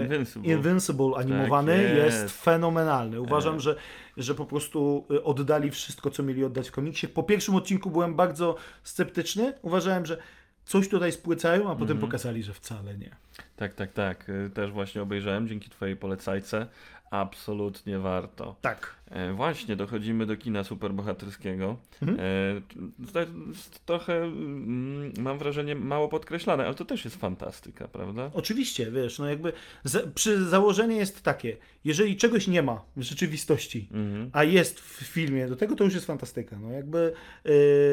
Invincible. Invincible animowany Tak jest. jest. fenomenalny. Uważam, E. że, że po prostu y, oddali wszystko, co mieli oddać w komiksie. Po pierwszym odcinku byłem bardzo sceptyczny. Uważałem, że coś tutaj spłycają, a potem Mhm. pokazali, że wcale nie. Tak, tak, tak. Y, Też właśnie obejrzałem dzięki Twojej polecajce. Absolutnie warto. Tak. E, właśnie, dochodzimy do kina superbohaterskiego. Mhm. E, to jest trochę, mm, mam wrażenie, mało podkreślane, ale to też jest fantastyka, prawda? Oczywiście, wiesz, no jakby za, przy założenie jest takie, jeżeli czegoś nie ma w rzeczywistości, Mhm. a jest w filmie, do tego to już jest fantastyka. No jakby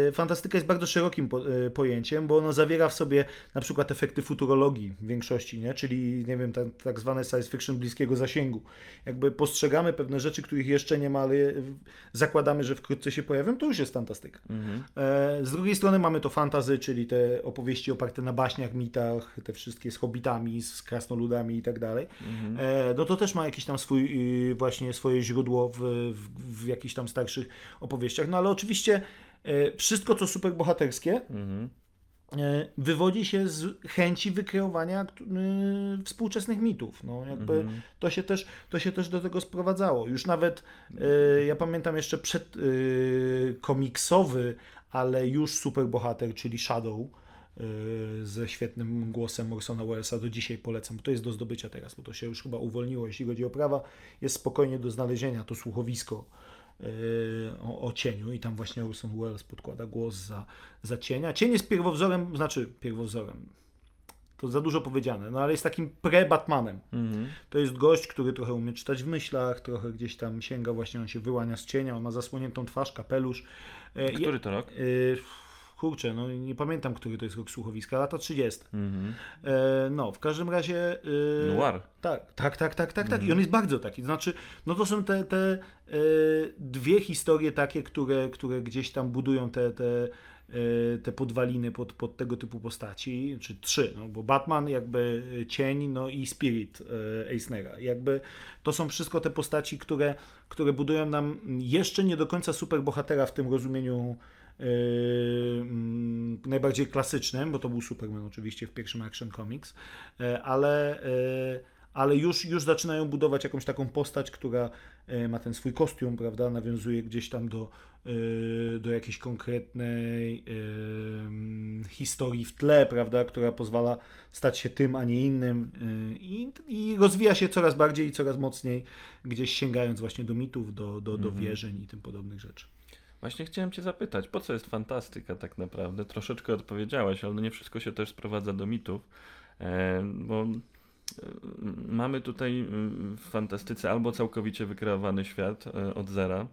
y, fantastyka jest bardzo szerokim po, y, pojęciem, bo ono zawiera w sobie na przykład efekty futurologii w większości, nie? czyli nie wiem, tak, tak zwane science fiction bliskiego zasięgu. Jakby postrzegamy pewne rzeczy, których jeszcze nie y, zakładamy, że wkrótce się pojawią, to już jest fantastyka. Mhm. E, Z drugiej strony mamy to fantazy, czyli te opowieści oparte na baśniach, mitach, te wszystkie z hobbitami, z krasnoludami i tak dalej. Mhm. E, No to też ma jakiś tam swój, y, właśnie swoje źródło w, w, w jakichś tam starszych opowieściach. No ale oczywiście e, wszystko, co superbohaterskie, Mhm. E, wywodzi się z chęci wykreowania y, współczesnych mitów. No, jakby Mhm. to, się też, to się też do tego sprowadzało. Już nawet e, ja pamiętam jeszcze przed e, komiksowy, ale już superbohater, czyli Shadow e, ze świetnym głosem Morsona Wellesa do dzisiaj polecam. To jest do zdobycia teraz, bo to się już chyba uwolniło, jeśli chodzi o prawa. Jest spokojnie do znalezienia to słuchowisko e, o, o cieniu i tam właśnie Orson Welles podkłada głos za, za cienia. Cień jest pierwowzorem, znaczy pierwowzorem, to za dużo powiedziane, no ale jest takim pre-Batmanem. Mhm. To jest gość, który trochę umie czytać w myślach, trochę gdzieś tam sięga, właśnie on się wyłania z cienia, on ma zasłoniętą twarz, kapelusz. E, Który to rok? e, kurczę, no nie pamiętam, który to jest rok słuchowiska, lata 30. Mhm. E, no, w każdym razie... E, Noir. tak, tak, tak, tak, tak, tak. Mhm. I on jest bardzo taki. Znaczy, no to są te, te e, dwie historie takie, które, które gdzieś tam budują te, te, e, te podwaliny pod, pod tego typu postaci, czy trzy, no bo Batman, jakby Cień, no i Spirit e, Eisnera. Jakby to są wszystko te postaci, które, które budują nam jeszcze nie do końca superbohatera w tym rozumieniu e, najbardziej klasycznym, bo to był Superman oczywiście w pierwszym Action Comics, e, ale, e, ale już, już zaczynają budować jakąś taką postać, która ma ten swój kostium, prawda, nawiązuje gdzieś tam do, do jakiejś konkretnej mm, historii w tle, prawda, która pozwala stać się tym, a nie innym i, i rozwija się coraz bardziej i coraz mocniej, gdzieś sięgając właśnie do mitów, do, do, do Mhm. wierzeń i tym podobnych rzeczy. Właśnie chciałem Cię zapytać, po co jest fantastyka tak naprawdę? Troszeczkę odpowiedziałaś, ale no nie wszystko się też sprowadza do mitów, e, bo e, mamy tutaj e, w fantastyce albo całkowicie wykreowany świat od zera,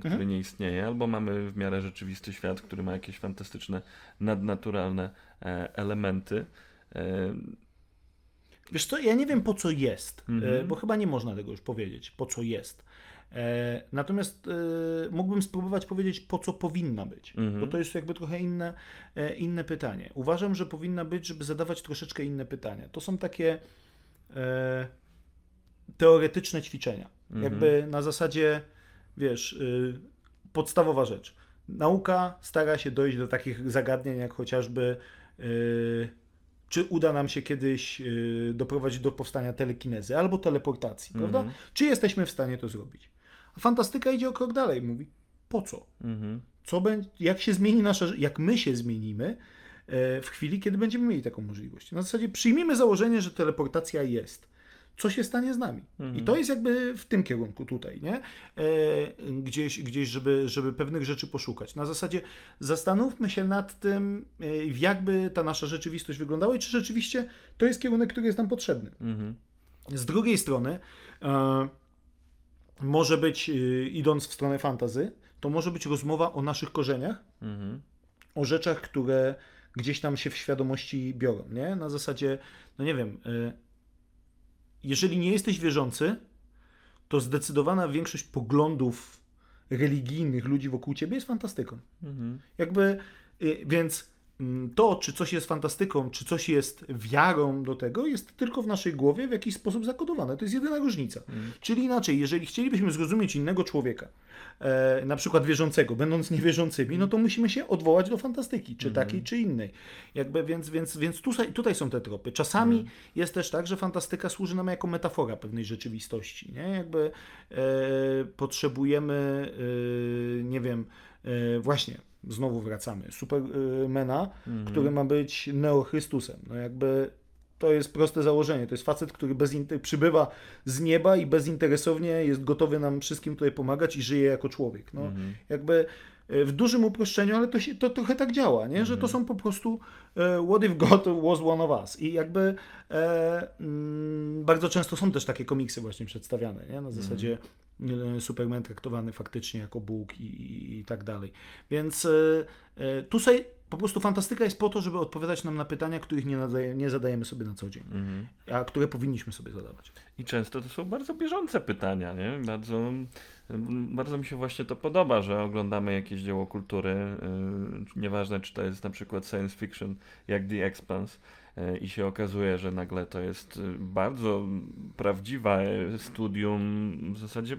który Mhm. nie istnieje, albo mamy w miarę rzeczywisty świat, który ma jakieś fantastyczne, nadnaturalne elementy. Wiesz co, ja nie wiem po co jest, Mhm. bo chyba nie można tego już powiedzieć, po co jest. E, Natomiast e, mógłbym spróbować powiedzieć, po co powinna być, Mhm. bo to jest jakby trochę inne, e, inne pytanie. Uważam, że powinna być, żeby zadawać troszeczkę inne pytania. To są takie teoretyczne ćwiczenia. Mhm. Jakby na zasadzie, wiesz, y, podstawowa rzecz. Nauka stara się dojść do takich zagadnień, jak chociażby y, czy uda nam się kiedyś y, doprowadzić do powstania telekinezy albo teleportacji, Mhm. prawda? Czy jesteśmy w stanie to zrobić? A fantastyka idzie o krok dalej, mówi, po co? mhm. Co będzie, jak się zmieni nasza, jak my się zmienimy e, w chwili, kiedy będziemy mieli taką możliwość. Na zasadzie przyjmijmy założenie, że teleportacja jest. Co się stanie z nami? Mhm. I to jest jakby w tym kierunku tutaj, nie? E, gdzieś, gdzieś żeby, żeby pewnych rzeczy poszukać. Na zasadzie zastanówmy się nad tym, e, jakby ta nasza rzeczywistość wyglądała i czy rzeczywiście to jest kierunek, który jest nam potrzebny. Mhm. Z drugiej strony, może być, e, idąc w stronę fantazy, to może być rozmowa o naszych korzeniach, Mhm. o rzeczach, które gdzieś tam się w świadomości biorą, nie? Na zasadzie, no nie wiem, y, jeżeli nie jesteś wierzący, to zdecydowana większość poglądów religijnych ludzi wokół ciebie jest fantastyką. Mhm. Jakby Y, Więc to, czy coś jest fantastyką, czy coś jest wiarą do tego, jest tylko w naszej głowie w jakiś sposób zakodowane. To jest jedyna różnica. Czyli inaczej, jeżeli chcielibyśmy zrozumieć innego człowieka, e, na przykład wierzącego, będąc niewierzącymi, no to musimy się odwołać do fantastyki, czy takiej, czy innej. Jakby, więc więc, więc tutaj, tutaj są te tropy. Czasami jest też tak, że fantastyka służy nam jako metafora pewnej rzeczywistości. Nie? Jakby e, potrzebujemy, e, nie wiem, e, właśnie, znowu wracamy, Supermana, który ma być Neochrystusem. No jakby to jest proste założenie. To jest facet, który bezinter- przybywa z nieba i bezinteresownie jest gotowy nam wszystkim tutaj pomagać i żyje jako człowiek. No, Jakby e, w dużym uproszczeniu, ale to, się, to trochę tak działa, nie? że to są po prostu e, what if God was one of us. I jakby e, mm, bardzo często są też takie komiksy właśnie przedstawiane, nie? na zasadzie e, Superman traktowany faktycznie jako Bóg i, i, i tak dalej. Więc e, e, tutaj po prostu fantastyka jest po to, żeby odpowiadać nam na pytania, których nie, nadaje, nie zadajemy sobie na co dzień, a które powinniśmy sobie zadawać. I często to są bardzo bieżące pytania, nie? Bardzo, bardzo mi się właśnie to podoba, że oglądamy jakieś dzieło kultury, yy, nieważne czy to jest na przykład science fiction, jak The Expanse, i się okazuje, że nagle to jest yy, bardzo prawdziwe studium w zasadzie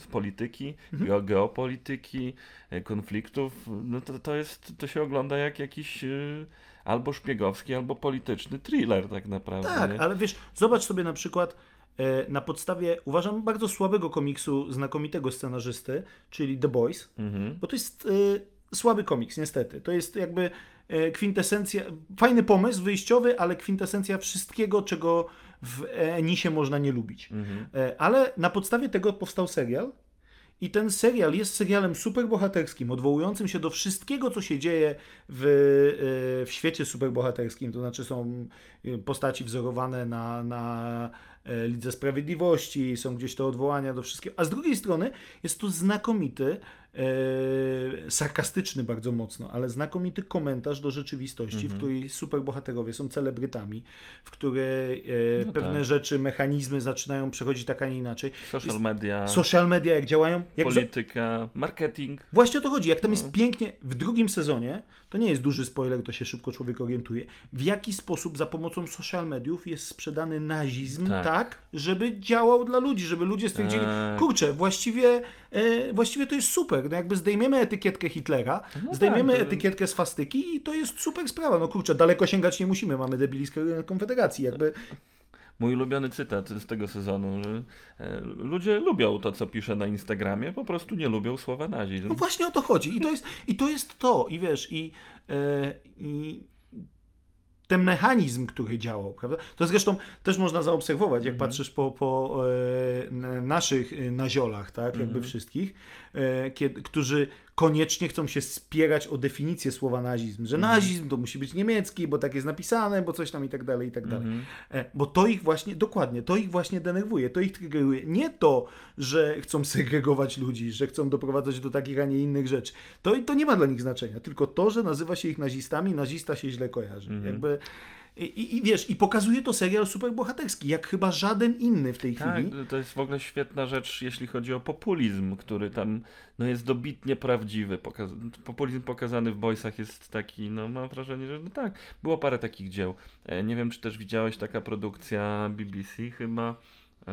z polityki, geo- geopolityki, yy, konfliktów, no to, to jest, to się ogląda jak jakiś yy, albo szpiegowski, albo polityczny thriller tak naprawdę, Tak, nie? ale wiesz, zobacz sobie na przykład e, na podstawie, uważam, bardzo słabego komiksu znakomitego scenarzysty, czyli The Boys, Mhm. bo to jest e, słaby komiks, niestety. To jest jakby e, kwintesencja, fajny pomysł wyjściowy, ale kwintesencja wszystkiego, czego w Enisie można nie lubić. Mhm. E, ale na podstawie tego powstał serial. I ten serial jest serialem superbohaterskim, odwołującym się do wszystkiego, co się dzieje w, e, w świecie superbohaterskim. To znaczy są e, postaci wzorowane na, na e, Lidze Sprawiedliwości, są gdzieś te odwołania do wszystkiego. A z drugiej strony jest to znakomity, e, sarkastyczny bardzo mocno, ale znakomity komentarz do rzeczywistości, w której superbohaterowie są celebrytami, w której e, No pewne tak. rzeczy, mechanizmy zaczynają przechodzić tak, a nie inaczej. Social media, Social media jak działają. Jak polityka, marketing. Właśnie o to chodzi. Jak tam No. jest pięknie w drugim sezonie, to nie jest duży spoiler, to się szybko człowiek orientuje, w jaki sposób za pomocą social mediów jest sprzedany nazizm tak, Tak. żeby działał dla ludzi, żeby ludzie stwierdzili, Tak. kurczę, właściwie, e, właściwie to jest super. No jakby zdejmiemy etykietkę Hitlera, No zdejmiemy tak, etykietkę swastyki i to jest super sprawa. No kurczę, daleko sięgać nie musimy, mamy debiliskę Konfederacji. Jakby Mój ulubiony cytat z tego sezonu, że e, ludzie lubią to, co piszę na Instagramie, po prostu nie lubią słowa nazizm. No właśnie o to chodzi. I to jest, i to, jest to. I wiesz, i, e, i ten mechanizm, który działał, prawda? To zresztą też można zaobserwować, jak patrzysz po, po e, naszych e, naziolach, tak, jakby wszystkich, e, kiedy, którzy koniecznie chcą się spierać o definicję słowa nazizm, że nazizm to musi być niemiecki, bo tak jest napisane, bo coś tam i tak dalej, i tak dalej. E, Bo to ich właśnie, dokładnie, to ich właśnie denerwuje, to ich triggeruje. Nie to, że chcą segregować ludzi, że chcą doprowadzać do takich, a nie innych rzeczy. To, to nie ma dla nich znaczenia, tylko to, że nazywa się ich nazistami, nazista się źle kojarzy. Jakby, i, i, wiesz, i pokazuje to serial superbohaterski, jak chyba żaden inny w tej Tak, chwili. to jest w ogóle świetna rzecz, jeśli chodzi o populizm, który tam no, jest dobitnie prawdziwy. Pokaz populizm pokazany w Boysach jest taki, no mam wrażenie, że no tak, było parę takich dzieł. E, nie wiem, czy też widziałeś taka produkcja BBC chyba, e,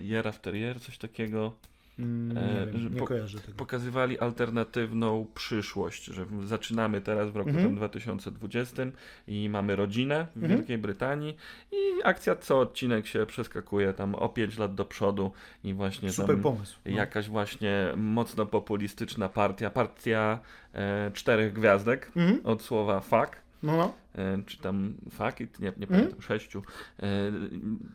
Year After Year, coś takiego. Mm, e, nie wiem, nie po- kojarzę tego. Pokazywali alternatywną przyszłość, że zaczynamy teraz w roku Mhm. tym 2020 i mamy rodzinę w Mhm. Wielkiej Brytanii i akcja co odcinek się przeskakuje tam o 5 lat do przodu i właśnie Super pomysł. No. jakaś właśnie mocno populistyczna partia, partia e, czterech gwiazdek Mhm. od słowa fuck, No, no. e, czy tam fuck, it, nie, nie Mhm. pamiętam, sześciu, e,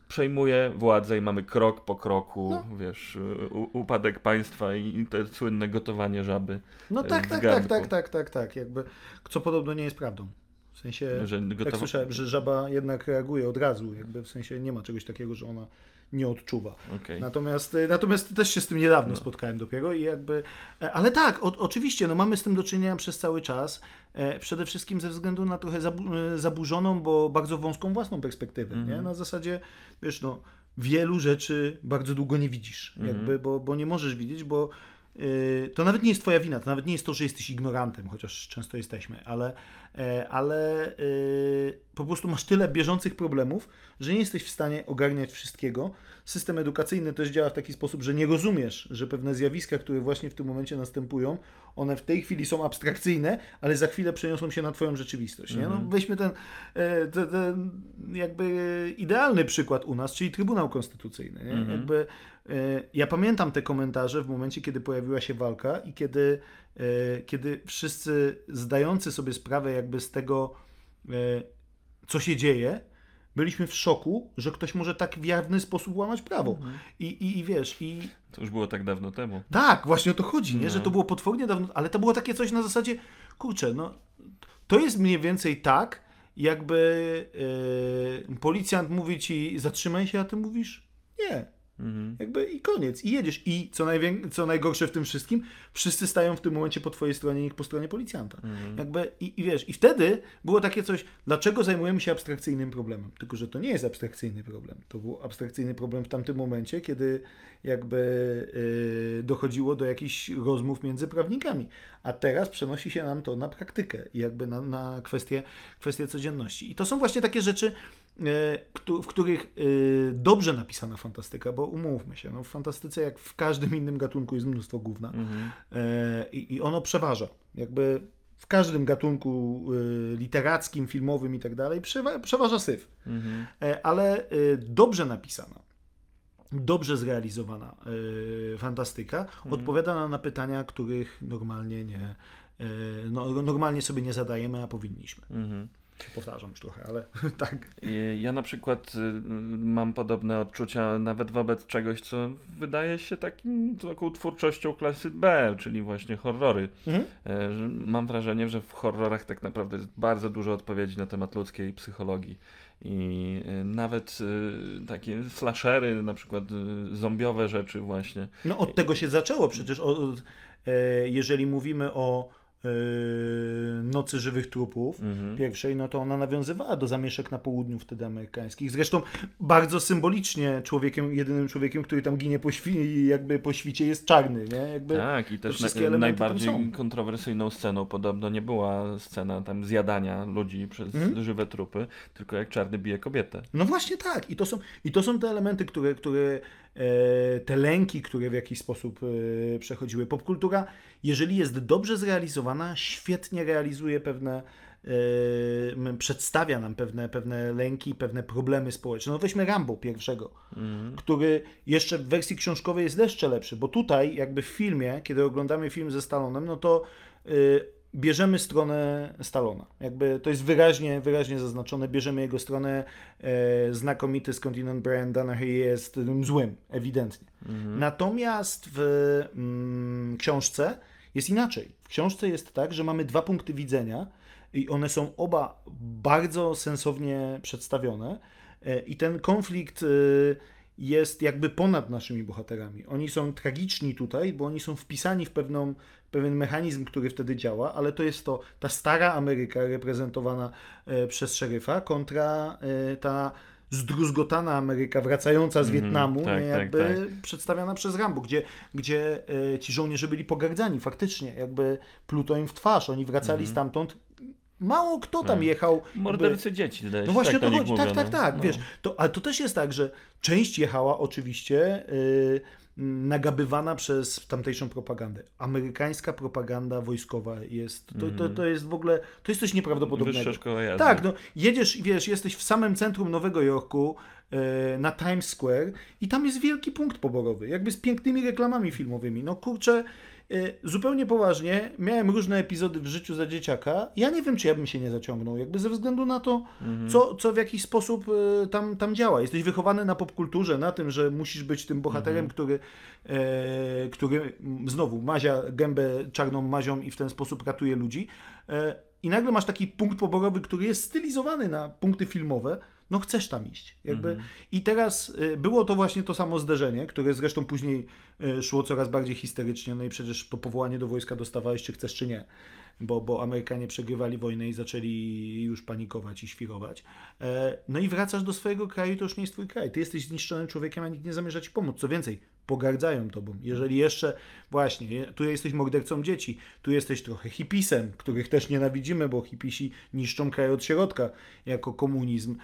przejmuje władzę i mamy krok po kroku, No. wiesz, u, upadek państwa i, to słynne gotowanie żaby. No e, tak, tak, tak, tak, tak, tak, tak. Jakby, co podobno nie jest prawdą. W sensie, Że gotowa... słyszałem, że żaba jednak reaguje od razu, jakby w sensie nie ma czegoś takiego, że ona nie odczuwa. Okej. Natomiast, y, natomiast też się z tym niedawno No. spotkałem dopiero i jakby, e, ale tak, o, oczywiście, no mamy z tym do czynienia przez cały czas, e, przede wszystkim ze względu na trochę zabu e, zaburzoną, bo bardzo wąską własną perspektywę, nie? Mhm. Na zasadzie, wiesz, no, wielu rzeczy bardzo długo nie widzisz, Mhm. jakby, bo, bo nie możesz widzieć, bo to nawet nie jest twoja wina, to nawet nie jest to, że jesteś ignorantem, chociaż często jesteśmy, ale, e, ale y, po prostu masz tyle bieżących problemów, że nie jesteś w stanie ogarniać wszystkiego. System edukacyjny też działa w taki sposób, że nie rozumiesz, że pewne zjawiska, które właśnie w tym momencie następują, one w tej chwili są abstrakcyjne, ale za chwilę przeniosą się na twoją rzeczywistość. Nie? No, weźmy ten, e, ten, jakby idealny przykład u nas, czyli Trybunał Konstytucyjny. Nie? Jakby, e, ja pamiętam te komentarze w momencie, kiedy pojawiła się walka i kiedy, e, kiedy wszyscy zdający sobie sprawę jakby z tego, e, co się dzieje, byliśmy w szoku, że ktoś może tak w jawny sposób łamać prawo. I, i, I wiesz, i To już było tak dawno temu. tak, właśnie o to chodzi, nie? No. że to było potwornie dawno, ale to było takie coś na zasadzie, kurczę, no to jest mniej więcej tak, jakby e, policjant mówi ci zatrzymaj się, a ty mówisz nie. Mhm. Jakby i koniec, i jedziesz. I co, najwię- co najgorsze w tym wszystkim, wszyscy stają w tym momencie po twojej stronie, nie po stronie policjanta. Jakby, i, I wiesz, i wtedy było takie coś, dlaczego zajmujemy się abstrakcyjnym problemem? Tylko, że to nie jest abstrakcyjny problem. To był abstrakcyjny problem w tamtym momencie, kiedy jakby y, dochodziło do jakichś rozmów między prawnikami. A teraz przenosi się nam to na praktykę i jakby na, na kwestie, kwestie codzienności. I to są właśnie takie rzeczy, w których e, dobrze napisana fantastyka, bo umówmy się, no w fantastyce jak w każdym innym gatunku jest mnóstwo gówna Mhm. E, i, i ono przeważa. Jakby w każdym gatunku e, literackim, filmowym i tak dalej przewa- przeważa syf. Mhm. E, ale e, dobrze napisana, dobrze zrealizowana e, fantastyka odpowiada na, na pytania, których normalnie nie, e, no, normalnie sobie nie zadajemy, a powinniśmy. Mhm. Powtarzam już trochę, ale tak. Ja na przykład y, mam podobne odczucia nawet wobec czegoś, co wydaje się takim taką twórczością klasy B, czyli właśnie horrory. Mhm. E, Mam wrażenie, że w horrorach tak naprawdę jest bardzo dużo odpowiedzi na temat ludzkiej psychologii. I y, nawet y, takie slashery, na przykład y, zombiowe rzeczy właśnie. No od tego się zaczęło przecież. E, jeżeli mówimy o Nocy Żywych Trupów Mhm. pierwszej, no to ona nawiązywała do zamieszek na południu wtedy amerykańskich. Zresztą bardzo symbolicznie człowiekiem, jedynym człowiekiem, który tam ginie po, świ- jakby po świcie jest czarny, nie? Jakby, Tak, i też na, najbardziej kontrowersyjną sceną podobno nie była scena tam zjadania ludzi przez Mhm. żywe trupy, tylko jak czarny bije kobietę. No właśnie tak. I to są, i to są te elementy, które, które te lęki, które w jakiś sposób e, przechodziły. Popkultura, jeżeli jest dobrze zrealizowana, świetnie realizuje pewne, e, przedstawia nam pewne, pewne lęki, pewne problemy społeczne. No weźmy Rambo pierwszego, Mhm. który jeszcze w wersji książkowej jest jeszcze lepszy, bo tutaj jakby w filmie, kiedy oglądamy film ze Stalonem, no to bierzemy stronę Stalona. Jakby to jest wyraźnie, wyraźnie zaznaczone, bierzemy jego stronę, e, znakomity skądinąd Brian Donaghy jest tym złym, ewidentnie. Natomiast w mm, książce jest inaczej. W książce jest tak, że mamy dwa punkty widzenia i one są oba bardzo sensownie przedstawione e, i ten konflikt e, jest jakby ponad naszymi bohaterami. Oni są tragiczni tutaj, bo oni są wpisani w pewną, pewien mechanizm, który wtedy działa, ale to jest to ta stara Ameryka reprezentowana e, przez szeryfa kontra e, ta zdruzgotana Ameryka wracająca z Mhm, Wietnamu, tak, nie, tak, jakby tak. przedstawiana przez Rambo, gdzie, gdzie e, ci żołnierze byli pogardzani faktycznie, jakby pluto im w twarz, oni wracali stamtąd. Mało kto tam Mhm. Tak. jechał. Mordercy dzieci, zdaje się. no właśnie tak to na nich chodzi. Tak, mówiono. tak, tak. No. Wiesz, to, ale to też jest tak, że część jechała oczywiście yy, nagabywana przez tamtejszą propagandę. Amerykańska propaganda wojskowa jest. To, to, to jest w ogóle. To jest coś nieprawdopodobnego. Wyższa szkoła jazdy. Tak, no jedziesz i wiesz, jesteś w samym centrum Nowego Jorku, e, na Times Square i tam jest wielki punkt poborowy, jakby z pięknymi reklamami filmowymi. No kurczę, zupełnie poważnie, miałem różne epizody w życiu za dzieciaka. Ja nie wiem, czy ja bym się nie zaciągnął, jakby ze względu na to, co, co w jakiś sposób e, tam, tam działa. Jesteś wychowany na popkulturze, na tym, że musisz być tym bohaterem, który, e, który znowu mazia gębę czarną mazią i w ten sposób ratuje ludzi. E, I nagle masz taki punkt poborowy, który jest stylizowany na punkty filmowe, no chcesz tam iść. Jakby. I teraz y, było to właśnie to samo zderzenie, które zresztą później y, szło coraz bardziej histerycznie, no i przecież to powołanie do wojska dostawałeś, czy chcesz, czy nie. Bo, bo Amerykanie przegrywali wojnę i zaczęli już panikować i świrować. E, No i wracasz do swojego kraju, to już nie jest twój kraj. Ty jesteś zniszczonym człowiekiem, a nikt nie zamierza ci pomóc. Co więcej, pogardzają tobą. Jeżeli jeszcze, właśnie, tu jesteś mordercą dzieci, tu jesteś trochę hipisem, których też nienawidzimy, bo hipisi niszczą kraj od środka jako komunizm e,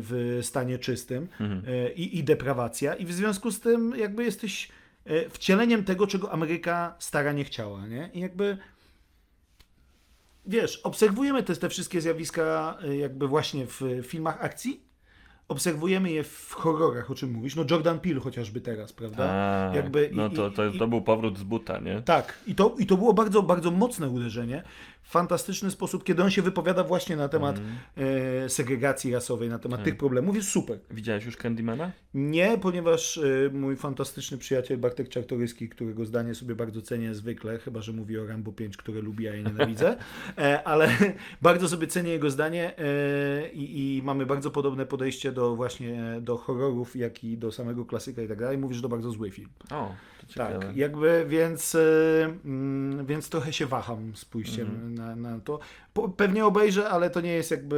w stanie czystym e, i, i deprawacja i w związku z tym jakby jesteś e, wcieleniem tego, czego Ameryka stara nie chciała, nie? I jakby wiesz, obserwujemy te, te wszystkie zjawiska jakby właśnie w filmach akcji, obserwujemy je w horrorach, o czym mówisz, no Jordan Peele chociażby teraz, prawda? A, Jakby i- no to, to, i- to był powrót z buta, nie? Tak, i to, i to było bardzo, bardzo mocne uderzenie. Fantastyczny sposób, kiedy on się wypowiada właśnie na temat e, segregacji rasowej, na temat tych problemów, jest super. Widziałeś już Candymana? Nie, ponieważ e, mój fantastyczny przyjaciel Bartek Czartoryski, którego zdanie sobie bardzo cenię zwykle, chyba że mówi o Rambo 5, które lubi, a ja nienawidzę, e, ale bardzo sobie cenię jego zdanie e, i, i mamy bardzo podobne podejście do właśnie do horrorów, jak i do samego klasyka i tak dalej. Mówi, że to bardzo zły film. O, ciekawe. Tak, jakby, więc, mm, więc trochę się waham z pójściem na, na to. Pewnie obejrzę, ale to nie jest jakby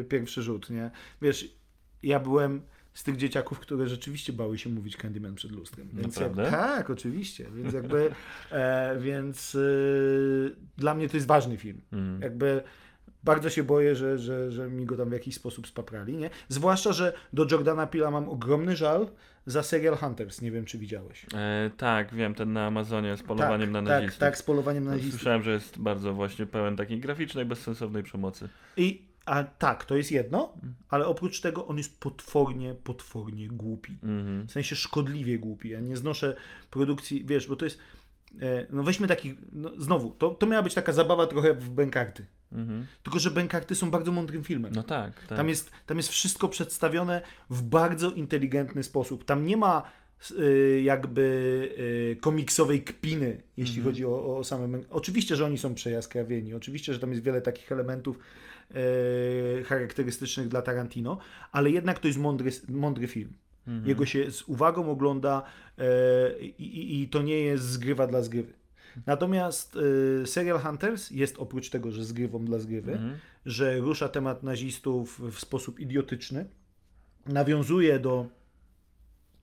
y, pierwszy rzut, nie? Wiesz, ja byłem z tych dzieciaków, które rzeczywiście bały się mówić Candyman przed lustrem. Więc jak, tak, oczywiście. Więc jakby, e, więc y, dla mnie to jest ważny film. Mm. Jakby bardzo się boję, że, że, że mi go tam w jakiś sposób spaprali, nie? Zwłaszcza, że do Jordana Pila mam ogromny żal za serial Hunters. Nie wiem, czy widziałeś. E, tak, wiem, ten na Amazonie z polowaniem na tak, nazistów. Tak, tak, z polowaniem na No, nazistów. Słyszałem, że jest bardzo właśnie pełen takiej graficznej, bezsensownej przemocy. I, a tak, to jest jedno, ale oprócz tego on jest potwornie, potwornie głupi. Mhm. W sensie szkodliwie głupi. Ja nie znoszę produkcji, wiesz, bo to jest. e, No weźmy taki. No znowu, to, to miała być taka zabawa trochę w Bękarty. Mhm. Tylko, że Bękarty są bardzo mądrym filmem. No tak, tak. Tam jest, tam jest wszystko przedstawione w bardzo inteligentny sposób. Tam nie ma y, jakby y, komiksowej kpiny, jeśli chodzi o, o same. Oczywiście, że oni są przejaskrawieni, oczywiście, że tam jest wiele takich elementów y, charakterystycznych dla Tarantino, ale jednak to jest mądry, mądry film. Jego się z uwagą ogląda i, i, i to nie jest zgrywa dla zgrywy. Natomiast y, Serial Hunters jest oprócz tego, że zgrywą dla zgrywy, Mhm. że rusza temat nazistów w sposób idiotyczny, nawiązuje do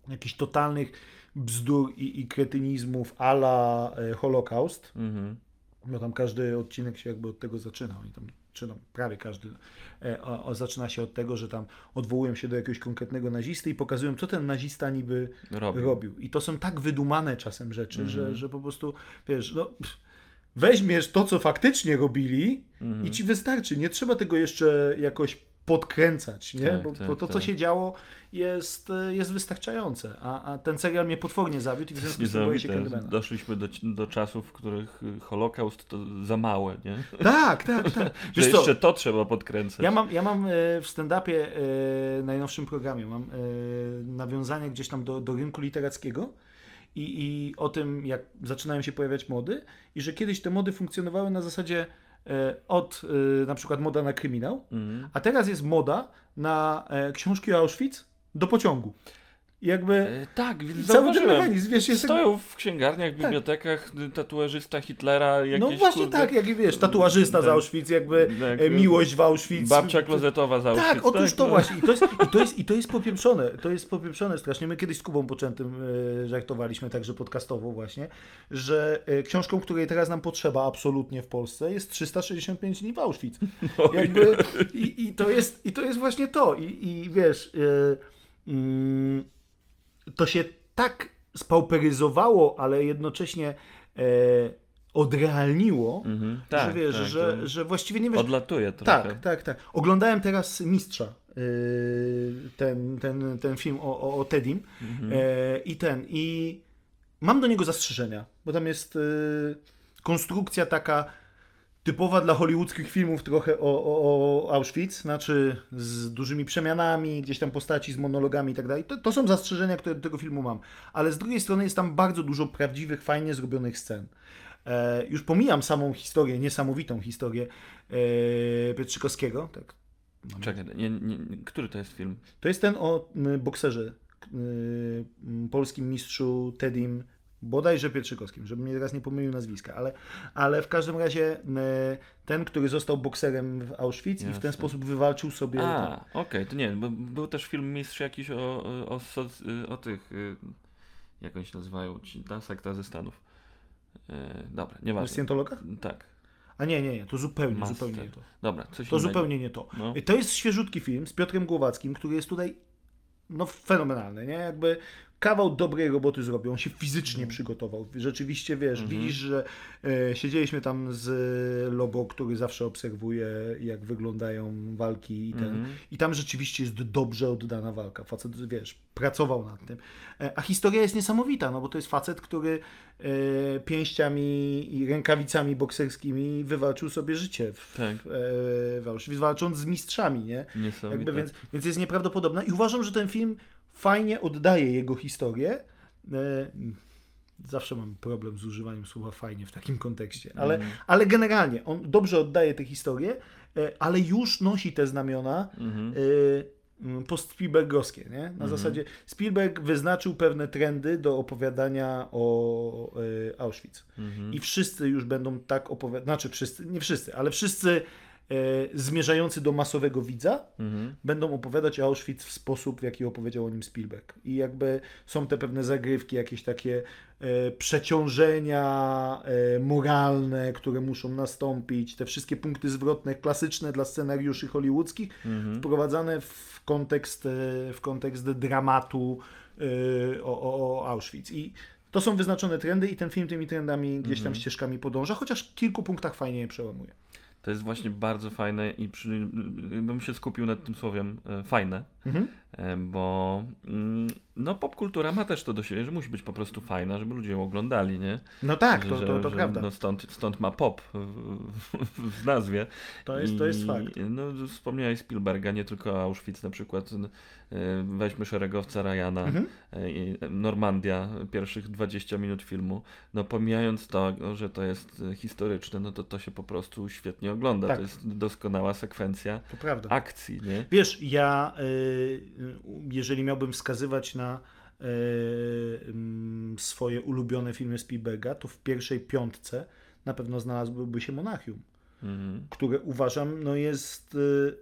jakichś totalnych bzdur i, i kretynizmów a la e, Holokaust, Mhm. bo tam każdy odcinek się jakby od tego zaczyna. Oni tam, czy no, prawie każdy e, o, o, zaczyna się od tego, że tam odwołują się do jakiegoś konkretnego nazisty i pokazują, co ten nazista niby Robił. robił. I to są tak wydumane czasem rzeczy, Mhm. że, że po prostu, wiesz, no, pff, weźmiesz to, co faktycznie robili Mhm. i ci wystarczy. Nie trzeba tego jeszcze jakoś podkręcać, nie? Tak, bo, tak, bo to, co tak. się działo, jest, e, jest wystarczające. A, a ten serial mnie potwornie zawiódł i w związku z tym boję się. Doszliśmy do, do czasów, w których y, Holokaust to za małe, nie? Tak, tak, tak. Że Wiesz co, jeszcze to trzeba podkręcać. Ja mam, ja mam e, w stand-upie e, najnowszym programie, mam nawiązanie gdzieś tam do, do rynku literackiego i, i o tym, jak zaczynają się pojawiać mody i że kiedyś te mody funkcjonowały na zasadzie od e, na przykład moda na kryminał, Mhm. a teraz jest moda na e, książki o Auschwitz do pociągu. Jakby E, tak, więc cały ten mechanizm, wiesz, jest Stoją w księgarniach, bibliotekach y, tatuażysta Hitlera, jakieś no właśnie kurde, tak, jak i wiesz, tatuażysta z tak. Auschwitz, jakby Tak, e, miłość w Auschwitz. Babcia klozetowa z Auschwitz. Tak, otóż to no. właśnie. I to, jest, i, to jest, I to jest popieprzone. To jest popieprzone strasznie. My kiedyś z Kubą Poczętym e, żartowaliśmy także podcastowo właśnie, że e, książką, której teraz nam potrzeba absolutnie w Polsce jest 365 dni w Auschwitz. Jakby, i, i, to jest, I to jest właśnie to. I, i wiesz, e, mm, to się tak spauperyzowało, ale jednocześnie e, odrealniło, Mhm, że tak, wiesz, tak, że, to że właściwie nie wiesz, Odlatuje trochę. tak, tak, tak. Oglądałem teraz Mistrza, yy, ten, ten, ten film o, o, o Teddym Mhm. e, i ten, i mam do niego zastrzeżenia, bo tam jest yy, konstrukcja taka typowa dla hollywoodzkich filmów trochę o, o, o Auschwitz, znaczy z dużymi przemianami, gdzieś tam postaci z monologami i tak dalej. To, są zastrzeżenia, które do tego filmu mam. Ale z drugiej strony jest tam bardzo dużo prawdziwych, fajnie zrobionych scen. E, już pomijam samą historię, niesamowitą historię e, Pietrzykowskiego. Tak. Czekaj, nie, nie, który to jest film? To jest ten o bokserze, y, polskim mistrzu Tedim, bodajże Pietrzykowskim, żebym mnie teraz nie pomylił nazwiska, ale, ale w każdym razie m, ten, który został bokserem w Auschwitz i w ten Jasne. sposób wywalczył sobie... A, okej, to nie, bo był też film Mistrz jakiś o, o, o, o tych... y, Jak oni się nazywają? Ci, ta sekta ze Stanów. E, dobra, nieważne. Scientologa? Tak. A nie, nie, nie, to zupełnie, Master. zupełnie nie to. Dobra, coś To innego. zupełnie nie to. No. To jest świeżutki film z Piotrem Głowackim, który jest tutaj no, fenomenalny, nie? Jakby kawał dobrej roboty zrobił. On się fizycznie przygotował. Rzeczywiście, wiesz, Mhm. widzisz, że e, siedzieliśmy tam z Lobo, który zawsze obserwuje, jak wyglądają walki i ten. Mhm. I tam rzeczywiście jest dobrze oddana walka. Facet, wiesz, pracował nad tym. E, A historia jest niesamowita, no bo to jest facet, który e, pięściami i rękawicami bokserskimi wywalczył sobie życie w, Tak. e, w Auschwitz, walcząc z mistrzami, nie? Jakby, więc, więc jest nieprawdopodobna i uważam, że ten film fajnie oddaje jego historię. E, Zawsze mam problem z używaniem słowa fajnie w takim kontekście, ale, Mhm. ale generalnie on dobrze oddaje tę historię, e, ale już nosi te znamiona Mhm. y, post-Spielbergowskie. Nie? Na zasadzie Spielberg wyznaczył pewne trendy do opowiadania o Auschwitz. Mhm. I wszyscy już będą tak opowiadać, znaczy wszyscy, nie wszyscy, ale wszyscy zmierzający do masowego widza Mhm. będą opowiadać o Auschwitz w sposób, w jaki opowiedział o nim Spielberg. I jakby są te pewne zagrywki, jakieś takie e, przeciążenia e, moralne, które muszą nastąpić, te wszystkie punkty zwrotne klasyczne dla scenariuszy hollywoodzkich, Mhm. wprowadzane w kontekst, e, w kontekst dramatu e, o, o, o Auschwitz. I to są wyznaczone trendy i ten film tymi trendami gdzieś tam Mhm. ścieżkami podąża, chociaż w kilku punktach fajnie je przełamuje. To jest właśnie bardzo fajne i przy, bym się skupił nad tym słowem e, fajne, Mhm. e, bo mm, no popkultura ma też to do siebie, że musi być po prostu fajna, żeby ludzie ją oglądali, nie? No tak, Że- to, to, to że, prawda. No stąd, stąd ma pop w, nazwie. To jest, to jest I, fakt. No, wspomniałeś Spielberga, nie tylko Auschwitz na przykład. e, Weźmy szeregowca Ryana, Mhm. e, i Normandia, pierwszych 20 minut filmu. No pomijając to, że to jest historyczne, no to to się po prostu świetnie ogląda. Tak. To jest doskonała sekwencja To akcji, nie? Wiesz, ja y, jeżeli miałbym wskazywać na y, mm, swoje ulubione filmy Spielberga, to w pierwszej piątce na pewno znalazłyby się Monachium, Mhm. które uważam no jest y,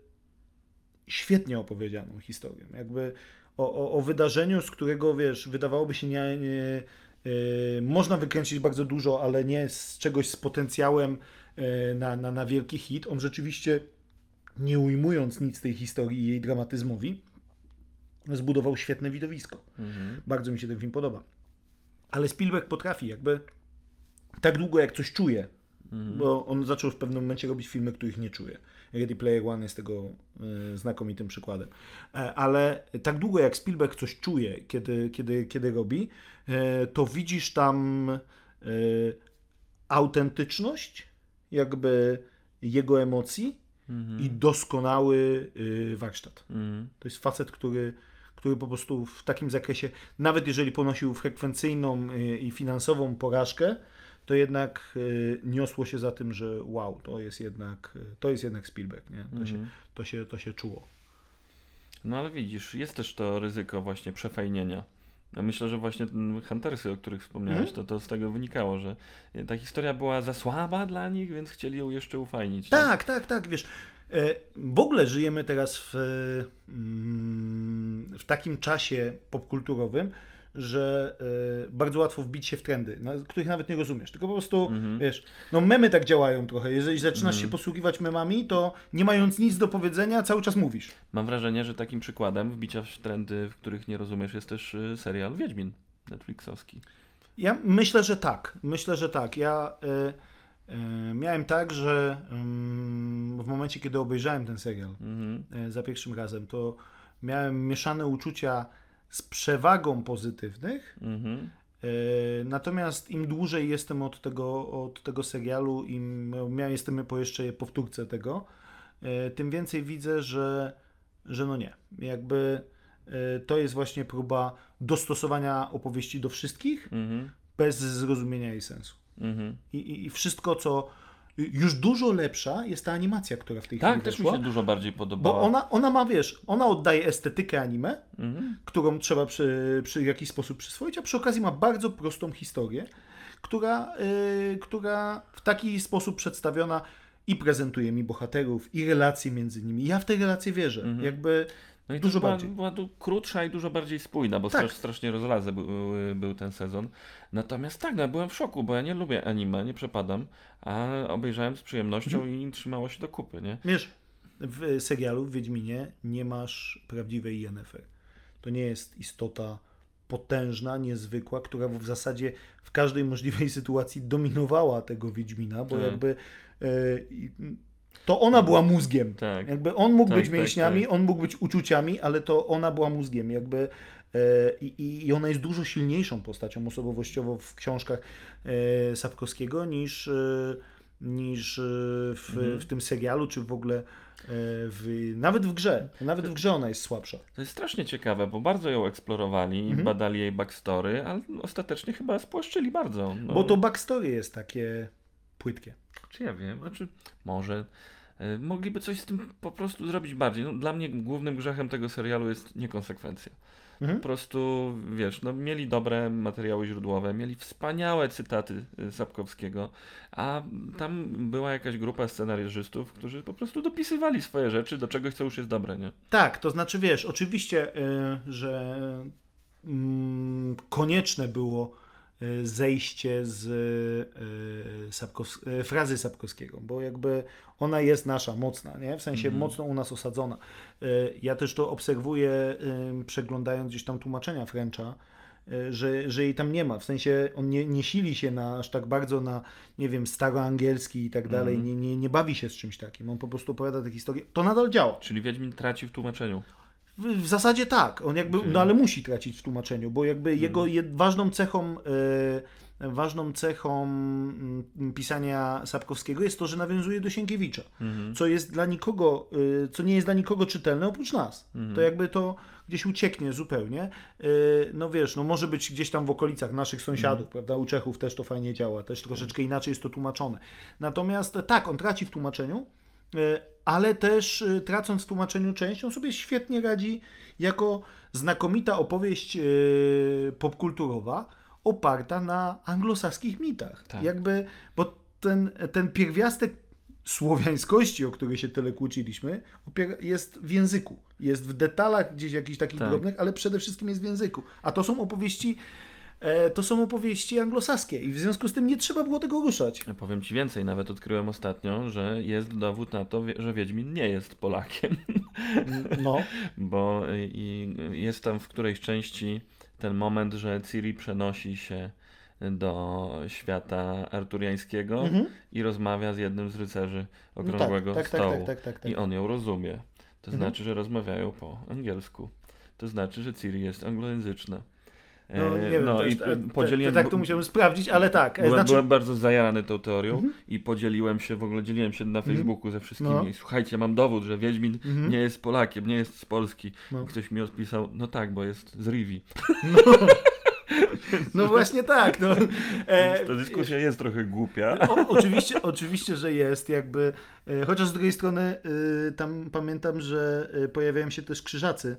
świetnie opowiedzianą historią. Jakby o, o, o wydarzeniu, z którego wiesz, wydawałoby się nie, nie y, można wykręcić bardzo dużo, ale nie z czegoś z potencjałem y, na, na, na wielki hit. On rzeczywiście nie ujmując nic tej historii i jej dramatyzmowi, zbudował świetne widowisko. Mhm. Bardzo mi się ten film podoba. Ale Spielberg potrafi jakby tak długo jak coś czuje, Mhm. bo on zaczął w pewnym momencie robić filmy, których nie czuje. Ready Player One jest tego y, znakomitym przykładem. E, ale tak długo jak Spielberg coś czuje, kiedy, kiedy, kiedy robi, e, to widzisz tam e, autentyczność jakby jego emocji Mhm. i doskonały y, warsztat. Mhm. To jest facet, który, który po prostu w takim zakresie, nawet jeżeli ponosił frekwencyjną y, i finansową porażkę, to jednak y, niosło się za tym, że wow, to jest jednak, to jest jednak Spielberg, nie? To, się, Mhm. to, się, to się czuło. No ale widzisz, jest też to ryzyko właśnie przefajnienia. Ja myślę, że właśnie Huntersy, o których wspomniałeś, Mhm. to, to z tego wynikało, że ta historia była za słaba dla nich, więc chcieli ją jeszcze ufajnić. Tak, tak, tak, wiesz. e, W ogóle żyjemy teraz w, mm, w takim czasie popkulturowym, że e, bardzo łatwo wbić się w trendy, na- których nawet nie rozumiesz. Tylko po prostu, Mhm. wiesz, no memy tak działają trochę. Jeżeli zaczynasz Mhm. się posługiwać memami, to nie mając nic do powiedzenia, cały czas mówisz. Mam wrażenie, że takim przykładem wbicia w trendy, w których nie rozumiesz, jest też y, serial Wiedźmin Netflixowski. Ja myślę, że tak. Myślę, że tak. Ja e, e, miałem tak, że mm, w momencie, kiedy obejrzałem ten serial, Mhm. e, za pierwszym razem, to miałem mieszane uczucia z przewagą pozytywnych. Mhm. e, Natomiast im dłużej jestem od tego, od tego serialu, im ja jestem po jeszcze powtórce tego, e, tym więcej widzę, że, że no nie. Jakby e, to jest właśnie próba dostosowania opowieści do wszystkich Mhm. bez zrozumienia jej sensu. Mhm. I, i, i wszystko, co już dużo lepsza jest ta animacja, która w tej Tak, chwili też mi się dużo bardziej podobała. Bo ona, ona ma, wiesz, ona oddaje estetykę anime, Mhm. którą trzeba przy, przy jakiś sposób przyswoić, a przy okazji ma bardzo prostą historię, która, y, która w taki sposób przedstawiona i prezentuje mi bohaterów, i relacje między nimi. Ja w te relacje wierzę. Mhm. Jakby No i Dużo była, bardziej. była tu krótsza i dużo bardziej spójna, bo Tak. strasz, strasznie rozlazy był, był ten sezon. Natomiast tak, no, ja byłem w szoku, bo ja nie lubię anime, nie przepadam, a obejrzałem z przyjemnością Mhm. i trzymało się do kupy, nie? Wiesz, w serialu w Wiedźminie nie masz prawdziwej Yennefer. To nie jest istota potężna, niezwykła, która w zasadzie w każdej możliwej sytuacji dominowała tego Wiedźmina, bo Tak. jakby i- to ona była mózgiem. Tak. Jakby on mógł Tak, być tak, mięśniami, tak. on mógł być uczuciami, ale to ona była mózgiem. Jakby e, i, i ona jest dużo silniejszą postacią osobowościowo w książkach e, Sapkowskiego niż, e, niż w, Mhm. w tym serialu, czy w ogóle w, nawet w grze. Nawet w grze ona jest słabsza. To jest strasznie ciekawe, bo bardzo ją eksplorowali, Mhm. badali jej backstory, ale ostatecznie chyba spłaszczyli bardzo. No, Bo to backstory jest takie płytkie. Czy ja wiem, znaczy może e, mogliby coś z tym po prostu zrobić bardziej. No, dla mnie głównym grzechem tego serialu jest niekonsekwencja. Mhm. Po prostu, wiesz, no, mieli dobre materiały źródłowe, mieli wspaniałe cytaty y, Sapkowskiego, a tam była jakaś grupa scenaryżystów, którzy po prostu dopisywali swoje rzeczy do czegoś, co już jest dobre, nie? Tak, to znaczy wiesz, oczywiście, y, że mm, konieczne było zejście z Sapkows- y, frazy Sapkowskiego, bo jakby ona jest nasza, mocna, nie? W sensie Mhm. mocno u nas osadzona. Ja też to obserwuję, przeglądając gdzieś tam tłumaczenia Frencha, że, że jej tam nie ma. W sensie on nie, nie sili się na, aż tak bardzo na, nie wiem, staroangielski i tak dalej, Mhm. nie, nie, nie bawi się z czymś takim. On po prostu opowiada tę historię. To nadal działa. Czyli Wiedźmin traci w tłumaczeniu. W, zasadzie tak, on jakby, no ale musi tracić w tłumaczeniu, bo jakby Mhm. jego jed, ważną cechą, e, ważną cechą mm, pisania Sapkowskiego jest to, że nawiązuje do Sienkiewicza, Mhm. co jest dla nikogo, e, co nie jest dla nikogo czytelne oprócz nas. Mhm. To jakby to gdzieś ucieknie zupełnie. E, no wiesz, no może być gdzieś tam w okolicach naszych sąsiadów, Mhm. prawda? U Czechów też to fajnie działa, też troszeczkę inaczej jest to tłumaczone. Natomiast tak, on traci w tłumaczeniu, ale też e, tracąc w tłumaczeniu część, on sobie świetnie radzi jako znakomita opowieść e, popkulturowa oparta na anglosaskich mitach. Tak. Jakby, bo ten, ten pierwiastek słowiańskości, o który się tyle kłóciliśmy, jest w języku. Jest w detalach gdzieś jakichś takich Tak. drobnych, ale przede wszystkim jest w języku. A to są opowieści, e, to są opowieści anglosaskie i w związku z tym nie trzeba było tego ruszać. Ja powiem ci więcej, nawet odkryłem ostatnio, że jest dowód na to, że Wiedźmin nie jest Polakiem, No, bo i jest tam w którejś części ten moment, że Ciri przenosi się do świata arturiańskiego Mhm. i rozmawia z jednym z rycerzy no okrągłego tak, tak, tak, stołu. tak, tak, tak, tak. I on ją rozumie. To Mhm. znaczy, że rozmawiają po angielsku. To znaczy, że Ciri jest anglojęzyczna. No, nie wiem, no to i jest, e, podzieliłem. Tak, to musiałem sprawdzić, ale tak. e, Byłem, Znaczy, byłem bardzo zajarany tą teorią Mhm. i podzieliłem się, w ogóle dzieliłem się na Facebooku ze wszystkimi. No. Słuchajcie, mam dowód, że Wiedźmin Mhm. nie jest Polakiem, nie jest z Polski. No. Ktoś mi odpisał, no tak, bo jest z Rivi. no właśnie tak. No. E, Ta dyskusja jest trochę głupia. O, oczywiście, oczywiście, że jest jakby, e, chociaż z drugiej strony e, tam pamiętam, że e, pojawiają się też krzyżacy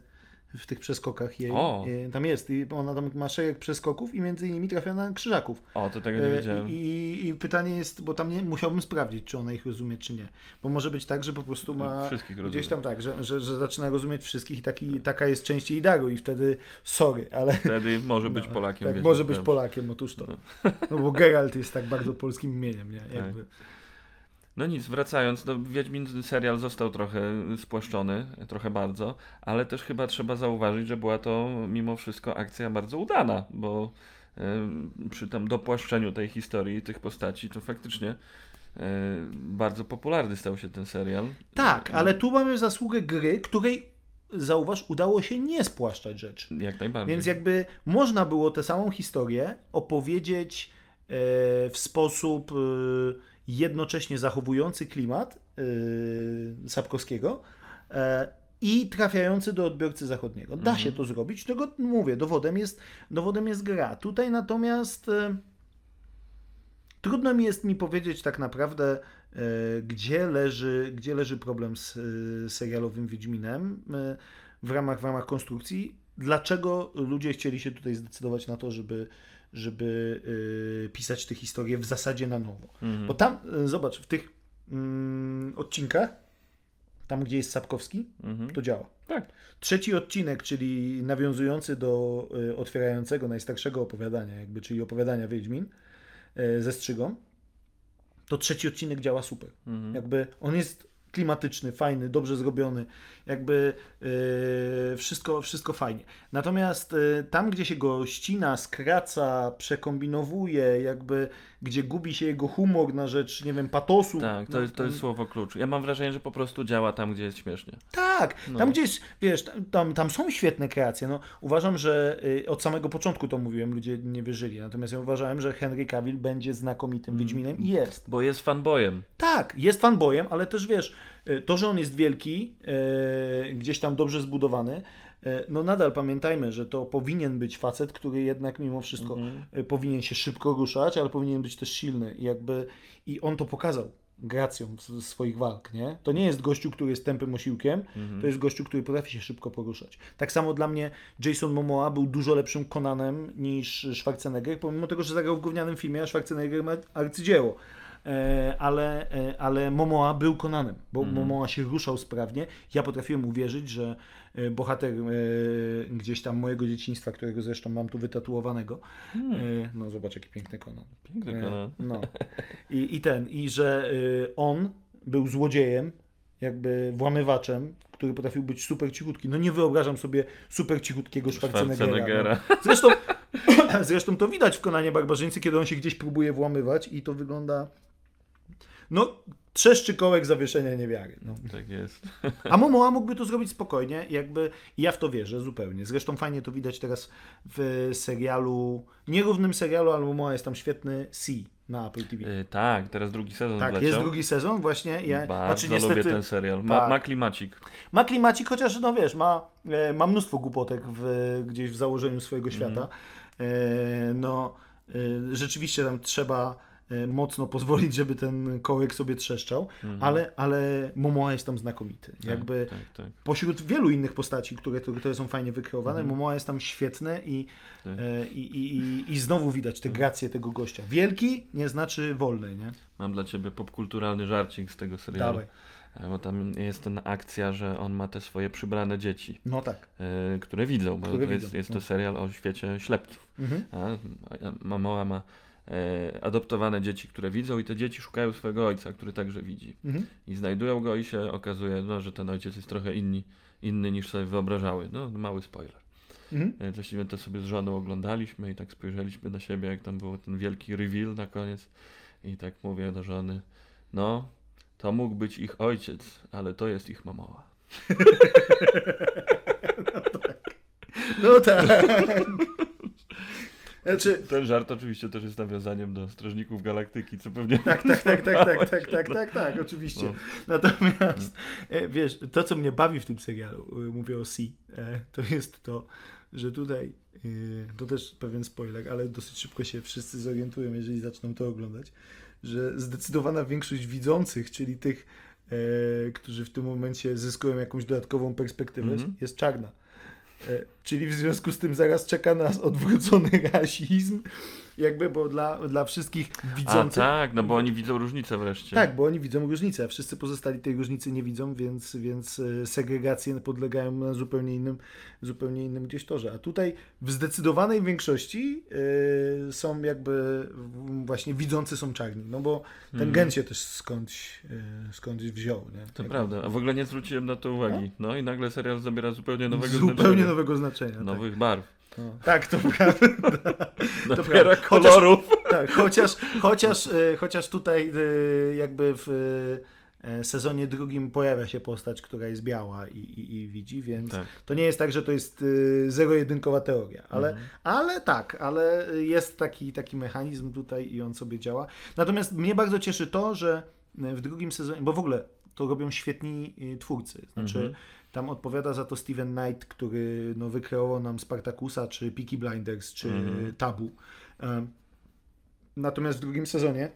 w tych przeskokach jej. O. E, Tam jest i ona tam ma szereg przeskoków i między innymi trafia na krzyżaków. O, to tego nie E, wiedziałem. I, I pytanie jest, bo tam nie, musiałbym sprawdzić, czy ona ich rozumie, czy nie. Bo może być tak, że po prostu ma Wszystkich rozumiem. gdzieś tam tak, że, że, że zaczyna rozumieć wszystkich i taki, taka jest część jej daru i wtedy sorry, ale Wtedy może być no, Polakiem. tak, może być. Polakiem, otóż to. No bo Geralt jest tak bardzo polskim imieniem, nie? Jakby. No nic, wracając, no Wiedźmin serial został trochę spłaszczony, trochę bardzo, ale też chyba trzeba zauważyć, że była to mimo wszystko akcja bardzo udana, bo e, przy tam dopłaszczeniu tej historii, tych postaci, to faktycznie e, bardzo popularny stał się ten serial. Tak, ale tu mamy zasługę gry, której zauważ, udało się nie spłaszczać rzeczy. Jak najbardziej. Więc jakby można było tę samą historię opowiedzieć e, w sposób e, jednocześnie zachowujący klimat e, Sapkowskiego e, i trafiający do odbiorcy zachodniego. Da Mhm. się to zrobić, tego mówię, dowodem jest, dowodem jest gra. Tutaj natomiast e, trudno mi jest mi powiedzieć tak naprawdę, e, gdzie leży, gdzie leży problem z e, serialowym Wiedźminem e, w ramach, w ramach konstrukcji. Dlaczego ludzie chcieli się tutaj zdecydować na to, żeby, żeby e, pisać tę historię w zasadzie na nowo? Mhm. Bo tam, e, zobacz, w tych mm, odcinkach tam gdzie jest Sapkowski, Mhm. to działa. Tak. Trzeci odcinek, czyli nawiązujący do y, otwierającego, najstarszego opowiadania, jakby, czyli opowiadania Wiedźmin y, ze Strzygą, to trzeci odcinek działa super. Mhm. Jakby on jest klimatyczny, fajny, dobrze zrobiony, jakby y, wszystko, wszystko fajnie. Natomiast y, tam, gdzie się go ścina, skraca, przekombinowuje, jakby gdzie gubi się jego humor na rzecz, nie wiem, patosu. Tak, to no, jest, to jest słowo klucz. Ja mam wrażenie, że po prostu działa tam, gdzie jest śmiesznie. Tak, No. tam gdzie jest, wiesz, tam, tam są świetne kreacje. No, uważam, że y, od samego początku to mówiłem, ludzie nie wierzyli. Natomiast ja uważałem, że Henry Cavill będzie znakomitym Mm. Wiedźminem i jest. Bo jest fanboyem. Tak, jest fanboyem, ale też wiesz, y, to, że on jest wielki, y, gdzieś tam dobrze zbudowany, no nadal pamiętajmy, że to powinien być facet, który jednak mimo wszystko Mhm. y, powinien się szybko ruszać, ale powinien być też silny. I jakby i on to pokazał gracją swoich walk, nie? To nie jest gościu, który jest tępym osiłkiem, Mhm. to jest gościu, który potrafi się szybko poruszać. Tak samo dla mnie Jason Momoa był dużo lepszym Conanem niż Schwarzenegger, pomimo tego, że zagrał w gównianym filmie, a Schwarzenegger ma arcydzieło. E, ale, e, ale Momoa był Conanem, bo Mhm. Momoa się ruszał sprawnie. Ja potrafiłem uwierzyć, że bohater e, gdzieś tam mojego dzieciństwa, którego zresztą mam tu wytatuowanego, e, no zobacz jaki piękny Conan. Piękny E, kanał. No. I, I ten, i że on był złodziejem, jakby włamywaczem, który potrafił być super cichutki. No nie wyobrażam sobie super cichutkiego. Schwarzeneggera. No. Zresztą, zresztą to widać w Konanie Barbarzyńcy, kiedy on się gdzieś próbuje włamywać i to wygląda no trzeszczy kołek zawieszenia niewiary. No. Tak jest. A Momoa mógłby to zrobić spokojnie, jakby ja w to wierzę zupełnie. Zresztą fajnie to widać teraz w serialu, nierównym serialu, ale Momoa jest tam świetny, C na Apple TV. Y, tak, teraz drugi sezon Tak, wleciał. jest drugi sezon właśnie. Ja, Bardzo znaczy, lubię niestety, ten serial. Ma, tak. ma klimacik. ma klimacik, chociaż no wiesz, ma, e, ma mnóstwo głupotek w, gdzieś w założeniu swojego świata. E, no, e, rzeczywiście tam trzeba mocno pozwolić, żeby ten kołek sobie trzeszczał, ale, ale Momoa jest tam znakomity. Jakby Tak, tak, tak. pośród wielu innych postaci, które, które są fajnie wykreowane, Momoa jest tam świetny i, Tak. e, i, i, i, i znowu widać tę grację tego gościa. Wielki nie znaczy wolny, nie? Mam dla ciebie popkulturalny żarcik z tego serialu. Dawaj. E, Bo tam jest ten akcja, że on ma te swoje przybrane dzieci, No tak. e, które widzą, bo Które to jest, widzą, jest no. to serial o świecie ślepców. Mhm. A, a Mamoła ma e, adoptowane dzieci, które widzą i te dzieci szukają swojego ojca, który także widzi. Mhm. I znajdują go i się okazuje, no, że ten ojciec jest trochę inni, inny niż sobie wyobrażały. No, mały spoiler. Mhm. E, Właściwie to sobie z żoną oglądaliśmy i tak spojrzeliśmy na siebie, jak tam był ten wielki reveal na koniec. I tak mówię do żony, no, to mógł być ich ojciec, ale to jest ich mamoła. No tak. Znaczy, Ten żart oczywiście też jest nawiązaniem do Strażników Galaktyki, co pewnie... tak, tak, tak, tak, tak, tak, tak, tak, tak, oczywiście. No. Natomiast, e, wiesz, to co mnie bawi w tym serialu, e, mówię o C, e, to jest to, że tutaj, to też pewien spoiler, ale dosyć szybko się wszyscy zorientują, jeżeli zaczną to oglądać, że zdecydowana większość widzących, czyli tych, którzy w tym momencie zyskują jakąś dodatkową perspektywę, Mhm. jest czarna. E, Czyli w związku z tym zaraz czeka nas odwrócony rasizm, jakby, bo dla, dla wszystkich A widzących. tak, no bo oni widzą różnicę wreszcie. Tak, bo oni widzą różnicę, a wszyscy pozostali tej różnicy nie widzą, więc, więc e, segregacje podlegają na zupełnie innym, zupełnie innym gdzieś torze. A tutaj w zdecydowanej większości e, są jakby właśnie widzący są czarni, no bo ten Mhm. gen się też skądś, e, skądś wziął. Nie? To Jakby prawda, a w ogóle nie zwróciłem na to uwagi. No i nagle serial zabiera zupełnie nowego Zupełnie znaczenia. nowego znaczenia. tak. Nowych barw. No. Tak, to prawda. Nabiera prawda. kolorów. Tak, chociaż, chociaż, e, chociaż tutaj e, jakby w e, sezonie drugim pojawia się postać, która jest biała i, i, i widzi, więc Tak. to nie jest tak, że to jest zero-jedynkowa teoria, ale, Mhm. ale tak, ale jest taki, taki mechanizm tutaj i on sobie działa. Natomiast mnie bardzo cieszy to, że w drugim sezonie, bo w ogóle to robią świetni twórcy, znaczy Mhm. Tam odpowiada za to Steven Knight, który no, wykreował nam Spartakusa, czy Peaky Blinders, czy Mhm. Tabu. Natomiast w drugim sezonie,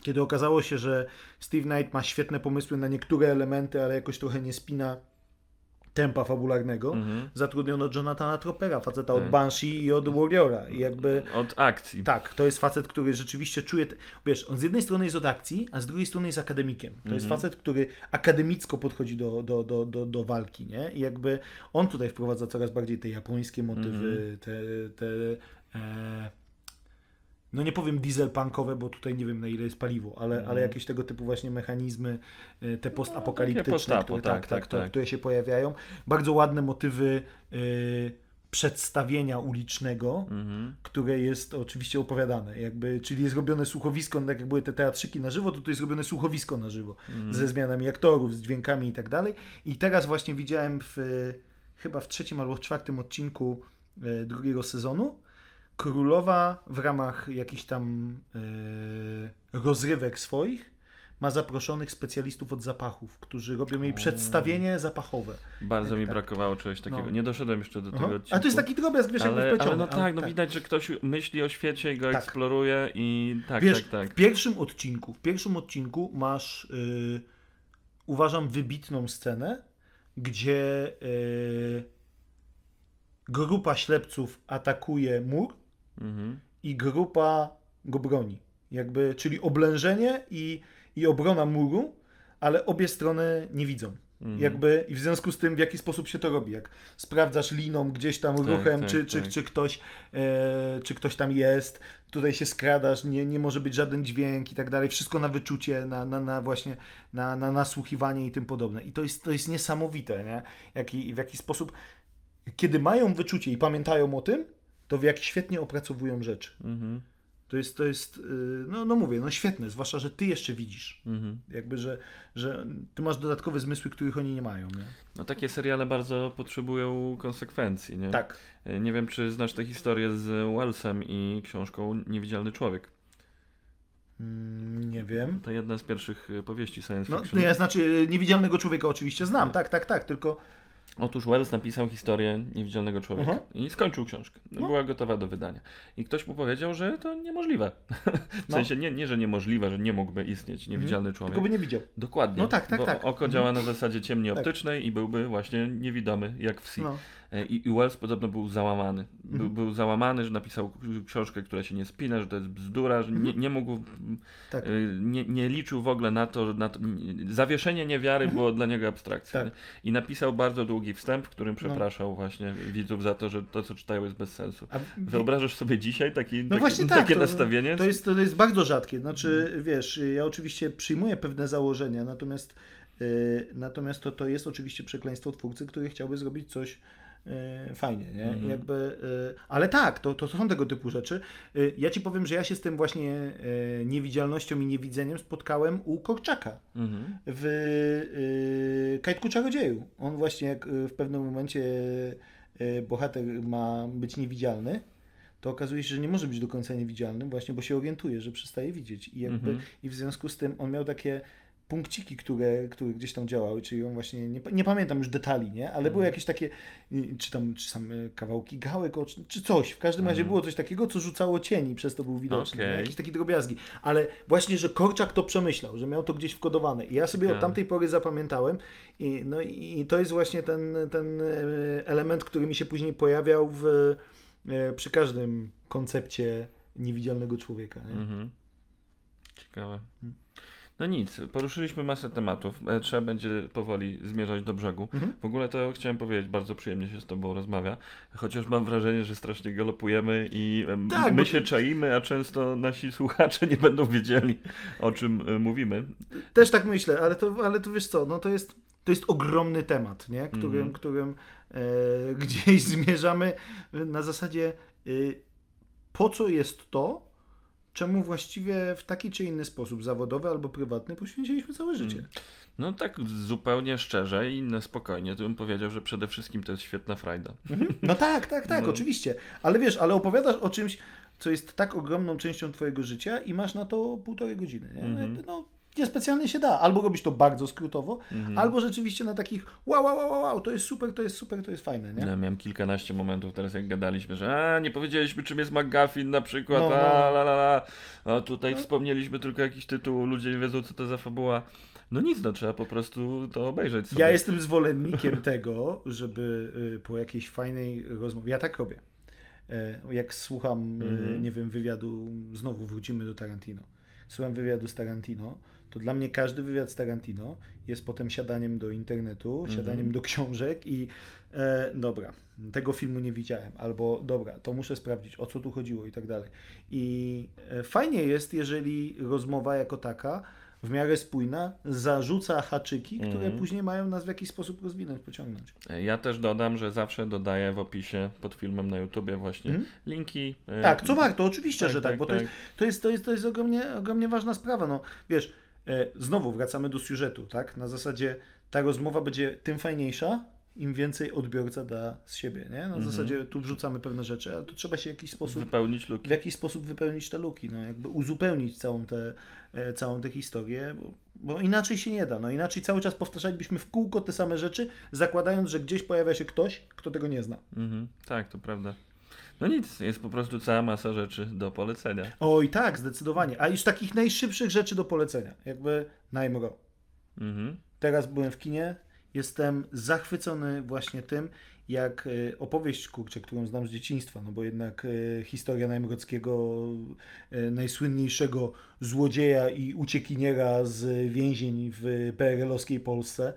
kiedy okazało się, że Steve Knight ma świetne pomysły na niektóre elementy, ale jakoś trochę nie spina tempa fabularnego, Mhm. zatrudniono Jonathana Tropera, faceta od Tak. Banshee i od Warriora. I jakby Od akcji. tak, to jest facet, który rzeczywiście czuje. Wiesz, on z jednej strony jest od akcji, a z drugiej strony jest akademikiem. To jest facet, który akademicko podchodzi do, do, do, do, do walki, nie? I jakby on tutaj wprowadza coraz bardziej te japońskie motywy, te. te e, no nie powiem dieselpunkowe, bo tutaj nie wiem na ile jest paliwo, ale, ale jakieś tego typu właśnie mechanizmy, e, te postapokaliptyczne, postapo, które, tak, tak, tak, tak, które- tak. które się pojawiają. Bardzo ładne motywy e, przedstawienia ulicznego, Mhm. które jest oczywiście opowiadane, jakby, czyli jest robione słuchowisko, tak jak były te teatrzyki na żywo, to tu jest robione słuchowisko na żywo, ze zmianami aktorów, z dźwiękami i tak dalej. I teraz właśnie widziałem w, chyba w trzecim albo w czwartym odcinku e, drugiego sezonu, królowa w ramach jakichś tam e, rozrywek swoich ma zaproszonych specjalistów od zapachów, którzy robią jej przedstawienie zapachowe. Bardzo mi Tak. brakowało czegoś takiego. No. Nie doszedłem jeszcze do Aha. tego odcinku. A to jest taki drobiazg, wiesz, jakby ale, ale wpleciony. no ale tak, no widać, że ktoś myśli o świecie i go Tak. eksploruje i tak, Wiesz, tak, tak. w pierwszym odcinku, w pierwszym odcinku masz, y, uważam, wybitną scenę, gdzie y, grupa ślepców atakuje mur Mhm. i grupa go broni. Jakby, czyli oblężenie i, i obrona muru, ale obie strony nie widzą. Mhm. Jakby i w związku z tym, w jaki sposób się to robi, jak sprawdzasz liną gdzieś tam Tak, ruchem, tak, czy, czy, tak. czy, ktoś, e, czy ktoś tam jest, tutaj się skradasz, nie, nie może być żaden dźwięk i tak dalej, wszystko na wyczucie, na, na, na właśnie, na, na nasłuchiwanie i tym podobne. I to jest, to jest niesamowite, nie? Jaki, w jaki sposób, kiedy mają wyczucie i pamiętają o tym, to jak świetnie opracowują rzeczy. Mhm. To jest, to jest, y, no, no mówię, no świetne, zwłaszcza, że ty jeszcze widzisz. Mhm. Jakby, że, że ty masz dodatkowe zmysły, których oni nie mają. Nie? No takie seriale bardzo potrzebują konsekwencji, nie? Tak. E, Nie wiem, czy znasz tę historię z Wellsem i książką Niewidzialny Człowiek. Mm, nie wiem. To jedna z pierwszych e, powieści science No, fiction. to ja znaczy, niewidzialnego człowieka oczywiście znam, tak, tak, tak, tylko Otóż Wells napisał historię Niewidzialnego Człowieka Mhm. i skończył książkę. No. Była gotowa do wydania. I ktoś mu powiedział, że to niemożliwe. w No. sensie nie, nie, że niemożliwe, że nie mógłby istnieć Niewidzialny Człowiek. tylko by nie widział. Dokładnie. No tak, tak, bo tak. Oko Mhm. działa na zasadzie ciemni Tak. optycznej i byłby właśnie niewidomy, jak w Sea. No. E, I, I Wells podobno był załamany. Był, Mhm. był załamany, że napisał książkę, która się nie spina, że to jest bzdura, że nie, nie mógł, Tak. e, nie, nie liczył w ogóle na to, że na to zawieszenie niewiary było dla niego abstrakcją. Mhm. Tak. I napisał bardzo długi wstęp, w którym No. przepraszał właśnie widzów za to, że to, co czytają jest bez sensu. A, Wyobrażasz sobie dzisiaj taki, no taki, właśnie tak, takie to, nastawienie? To jest, to jest bardzo rzadkie. Znaczy, wiesz, ja oczywiście przyjmuję pewne założenia, natomiast, y, natomiast to, to jest oczywiście przekleństwo twórcy, który chciałby zrobić coś fajnie, nie? Mhm. Jakby, y, ale tak, to, to są tego typu rzeczy. Y, ja ci powiem, że ja się z tym właśnie niewidzialnością i niewidzeniem spotkałem u Korczaka. Mhm. w Kajtku Czarodzieju. On właśnie jak w pewnym momencie bohater ma być niewidzialny, to okazuje się, że nie może być do końca niewidzialnym właśnie, bo się orientuje, że przestaje widzieć. I, jakby, Mhm. i w związku z tym on miał takie punkciki, które, które gdzieś tam działały, czyli on właśnie, nie, nie pamiętam już detali, nie? ale były jakieś takie, czy tam czy same kawałki gałek, czy coś. W każdym razie Mhm. było coś takiego, co rzucało cień i przez to był widoczny. Nie? Jakieś takie drobiazgi. Ale właśnie, że Korczak to przemyślał, że miał to gdzieś wkodowane. I ja sobie od Ciekawe. tamtej pory zapamiętałem. I, no i to jest właśnie ten, ten e, element, który mi się później pojawiał w, e, przy każdym koncepcie niewidzialnego człowieka. Nie? Mhm. Ciekawe. No nic, poruszyliśmy masę tematów. E, Trzeba będzie powoli zmierzać do brzegu. Mhm. W ogóle to chciałem powiedzieć, bardzo przyjemnie się z Tobą rozmawia, chociaż mam wrażenie, że strasznie galopujemy i Tak, my bo- się czaimy, a często nasi słuchacze nie będą wiedzieli, o czym e, mówimy. Też tak myślę, ale to, ale to wiesz co, no to jest, to jest ogromny temat, nie? Którym, Mhm. którym e, gdzieś zmierzamy na zasadzie e, po co jest to, czemu właściwie w taki czy inny sposób, zawodowy albo prywatny, poświęciliśmy całe życie. Mm. No tak zupełnie szczerze i na spokojnie, to bym powiedział, że przede wszystkim to jest świetna frajda. No tak, tak, tak, No. oczywiście. Ale wiesz, ale opowiadasz o czymś, co jest tak ogromną częścią twojego życia i masz na to półtorej godziny. Mhm. No, niespecjalnie się da. Albo robić to bardzo skrótowo, Mhm. albo rzeczywiście na takich wow, wow, wow, wow, to jest super, to jest super, to jest fajne, nie? Ja miałem kilkanaście momentów teraz, jak gadaliśmy, że a, nie powiedzieliśmy, czym jest McGuffin na przykład, No, no. a, la, la, la. a tutaj wspomnieliśmy tylko jakiś tytuł, ludzie nie wiedzą, co to za fabuła. No nic, no trzeba po prostu to obejrzeć sobie. Ja jestem zwolennikiem tego, żeby y, po jakiejś fajnej rozmowie, ja tak robię. E, Jak słucham, y, Mhm. nie wiem, wywiadu, znowu wrócimy do Tarantino. Słucham wywiadu z Tarantino, to dla mnie każdy wywiad z Tarantino jest potem siadaniem do internetu, Mhm. siadaniem do książek i e, dobra, tego filmu nie widziałem, albo dobra, to muszę sprawdzić, o co tu chodziło i tak dalej. I e, fajnie jest, jeżeli rozmowa jako taka w miarę spójna zarzuca haczyki, które Mhm. później mają nas w jakiś sposób rozwinąć, pociągnąć. Ja też dodam, że zawsze dodaję w opisie pod filmem na YouTubie właśnie Mhm. linki. e, Tak, co warto, oczywiście, tak, że tak, tak, bo to tak. jest, to jest, to jest, to jest ogromnie, ogromnie ważna sprawa. No, wiesz, e, znowu wracamy do siużetu, tak? Na zasadzie ta rozmowa będzie tym fajniejsza, im więcej odbiorca da z siebie, nie? Na Mhm. zasadzie tu wrzucamy pewne rzeczy, a tu trzeba się w jakiś sposób Wypełnić luki. w jakiś sposób wypełnić te luki, no, jakby uzupełnić całą tę, e, całą tę historię, bo, bo inaczej się nie da. No, inaczej cały czas powtarzalibyśmy w kółko te same rzeczy, zakładając, że gdzieś pojawia się ktoś, kto tego nie zna. Mhm, tak, to prawda. No nic, jest po prostu cała masa rzeczy do polecenia. Oj, tak, zdecydowanie. A już takich najszybszych rzeczy do polecenia, jakby Najmro. Mhm. Teraz byłem w kinie, jestem zachwycony właśnie tym, jak e, opowieść, kurczę, którą znam z dzieciństwa, no bo jednak e, historia Najmrockiego, e, najsłynniejszego złodzieja i uciekiniera z więzień w PRL-owskiej Polsce,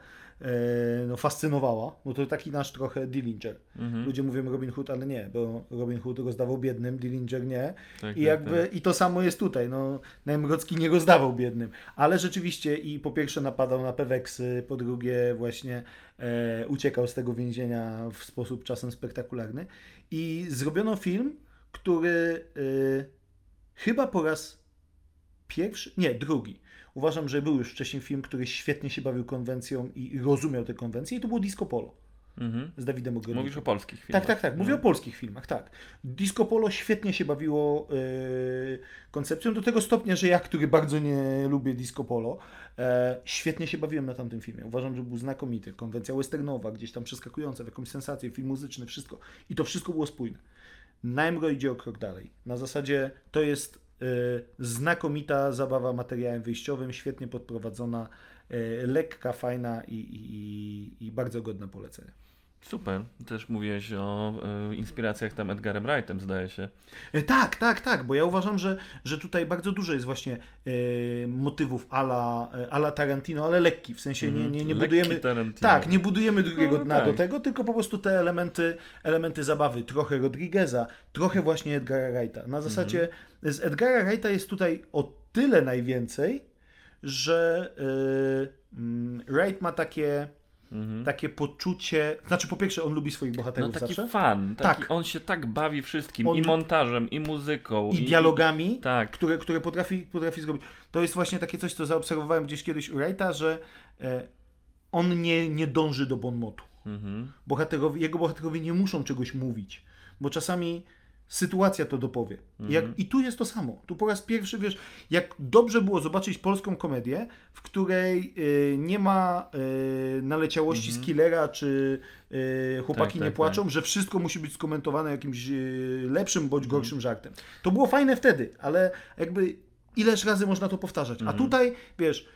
no fascynowała. No to taki nasz trochę Dillinger. Mhm. Ludzie mówią Robin Hood, ale nie, bo Robin Hood rozdawał biednym, Dillinger nie. Tak, I tak, jakby tak. i to samo jest tutaj. No, Najmrocki nie rozdawał biednym, ale rzeczywiście i po pierwsze napadał na Peweksy, po drugie właśnie e, uciekał z tego więzienia w sposób czasem spektakularny. I zrobiono film, który e, chyba po raz pierwszy, nie, drugi. Uważam, że był już wcześniej film, który świetnie się bawił konwencją i rozumiał tę konwencję i to było Disco Polo Mhm. z Dawidem Ogrodnikiem. Mówisz o polskich filmach. Tak, tak, tak. Mówię No. o polskich filmach, tak. Disco Polo świetnie się bawiło yy, koncepcją, do tego stopnia, że ja, który bardzo nie lubię Disco Polo, e, świetnie się bawiłem na tamtym filmie. Uważam, że był znakomity. Konwencja westernowa, gdzieś tam przeskakująca w jakąś sensację, film muzyczny, wszystko. I to wszystko było spójne. Najmro idzie o krok dalej. Na zasadzie to jest znakomita zabawa materiałem wyjściowym, świetnie podprowadzona, e, lekka, fajna i, i, i bardzo godna polecenia. Super. Też mówiłeś o e, inspiracjach tam Edgarem Wrightem, zdaje się. E, Tak, tak, tak, bo ja uważam, że, że tutaj bardzo dużo jest właśnie e, motywów ala, ala Tarantino, ale lekki, w sensie nie, nie, nie Mhm. Budujemy... Tarantino. Tak, nie budujemy drugiego No, dna tak. do tego, tylko po prostu te elementy, elementy zabawy, trochę Rodrigueza, trochę właśnie Edgara Wrighta. Na zasadzie Mhm. z Edgara Wrighta jest tutaj o tyle najwięcej, że mm, Wright ma takie, Mhm. takie poczucie, znaczy po pierwsze on lubi swoich No bohaterów taki zawsze fan. Taki, Tak. On się tak bawi wszystkim. On- I montażem, i muzyką. i dialogami. Tak. które, które potrafi, potrafi zrobić. To jest właśnie takie coś, co zaobserwowałem gdzieś kiedyś u Wrighta, że e, on nie, nie dąży do bonmotu. Mhm. Bohaterowie, jego bohaterowie nie muszą czegoś mówić, bo czasami sytuacja to dopowie. Jak, I tu jest to samo. Tu po raz pierwszy, wiesz, jak dobrze było zobaczyć polską komedię, w której e, nie ma e, naleciałości z killera, czy e, chłopaki Tak, nie tak, płaczą, że wszystko musi być skomentowane jakimś e, lepszym bądź gorszym żartem. To było fajne wtedy, ale jakby ileż razy można to powtarzać. A tutaj, wiesz,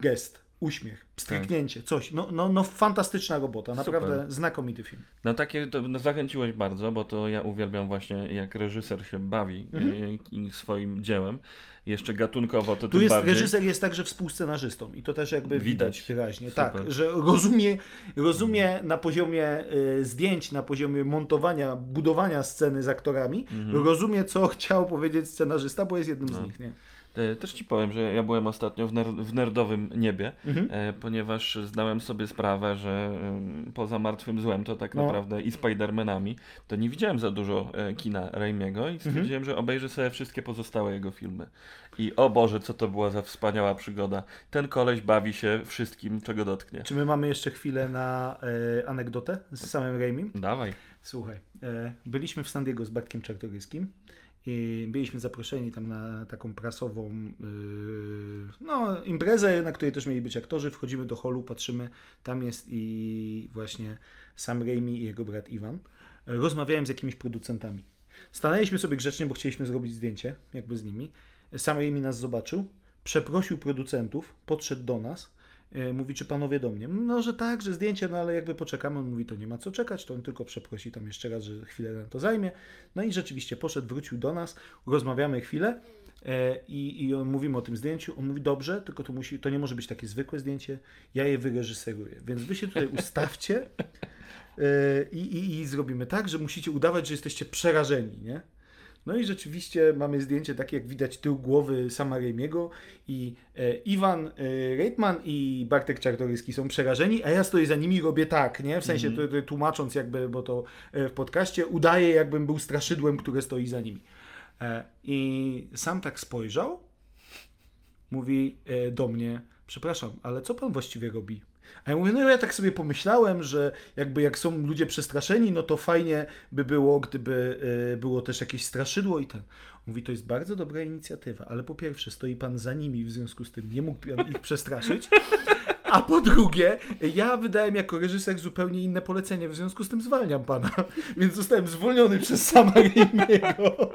gest, uśmiech, pstryknięcie, coś. No, no, no fantastyczna robota, naprawdę Super. znakomity film. No takie to no, zachęciłeś bardzo, bo to ja uwielbiam właśnie jak reżyser się bawi Mhm. i swoim dziełem. Jeszcze gatunkowo to Tu jest, bardziej. reżyser jest także współscenarzystą i to też jakby widać, Widać. wyraźnie. Super. Tak, że rozumie, rozumie na poziomie y, zdjęć, na poziomie montowania, budowania sceny z aktorami, Mhm. rozumie co chciał powiedzieć scenarzysta, bo jest jednym No. z nich. Nie? E, Też ci powiem, że ja byłem ostatnio w, ner- w nerdowym niebie, Mhm. e, ponieważ zdałem sobie sprawę, że poza Martwym Złem to tak No. naprawdę i Spider-Manami, to nie widziałem za dużo e, kina Raimiego i stwierdziłem, Mhm. że obejrzę sobie wszystkie pozostałe jego filmy. I o Boże, co to była za wspaniała przygoda. Ten koleś bawi się wszystkim, czego dotknie. Czy my mamy jeszcze chwilę na e, anegdotę z samym Raimim? Dawaj. Słuchaj, e, byliśmy w San Diego z Bartkiem Czartoryskim I byliśmy zaproszeni tam na taką prasową yy, no, imprezę, na której też mieli być aktorzy. Wchodzimy do holu, patrzymy, tam jest i właśnie Sam Raimi i jego brat Iwan. Rozmawiałem z jakimiś producentami. Stanęliśmy sobie grzecznie, bo chcieliśmy zrobić zdjęcie jakby z nimi. Sam Raimi nas zobaczył, przeprosił producentów, podszedł do nas, mówi, czy panowie do mnie? No, że tak, że zdjęcie, no ale jakby poczekamy. On mówi, to nie ma co czekać, to on tylko przeprosi tam jeszcze raz, że chwilę nam to zajmie. No i rzeczywiście poszedł, wrócił do nas, rozmawiamy chwilę e, i, i mówimy o tym zdjęciu. On mówi, dobrze, tylko to, musi, to nie może być takie zwykłe zdjęcie, ja je wyreżyseruję. Więc wy się tutaj ustawcie e, i, i, i zrobimy tak, że musicie udawać, że jesteście przerażeni, nie? No i rzeczywiście mamy zdjęcie takie, jak widać tył głowy sama Raimiego i e, Iwan e, Reitman i Bartek Czartoryski są przerażeni, a ja stoję za nimi i robię tak, nie? W sensie to, to tłumacząc jakby, bo to e, w podcaście, udaję jakbym był straszydłem, które stoi za nimi. E, I sam tak spojrzał, mówi e, do mnie, przepraszam, ale co pan właściwie robi? A ja mówię, no ja tak sobie pomyślałem, że jakby jak są ludzie przestraszeni, no to fajnie by było, gdyby e, było też jakieś straszydło i ten. Mówi, to jest bardzo dobra inicjatywa, ale po pierwsze stoi pan za nimi, w związku z tym nie mógł ich przestraszyć. A po drugie, ja wydałem jako reżyser zupełnie inne polecenie, w związku z tym zwalniam pana. Więc zostałem zwolniony przez sama Raimiego.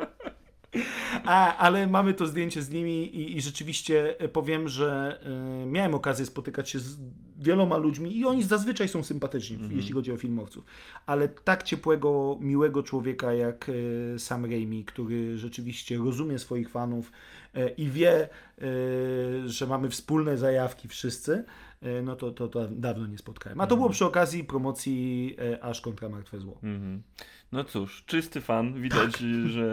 A, ale mamy to zdjęcie z nimi i, i rzeczywiście e, powiem, że e, miałem okazję spotykać się z wieloma ludźmi i oni zazwyczaj są sympatyczni, jeśli chodzi o filmowców. Ale tak ciepłego, miłego człowieka jak e, Sam Raimi, który rzeczywiście rozumie swoich fanów e, i wie, że mamy wspólne zajawki wszyscy, no to, to, to dawno nie spotkałem. A to było przy okazji promocji Aż kontra Martwe Zło. Mhm. No cóż, czysty fan, widać, Tak. że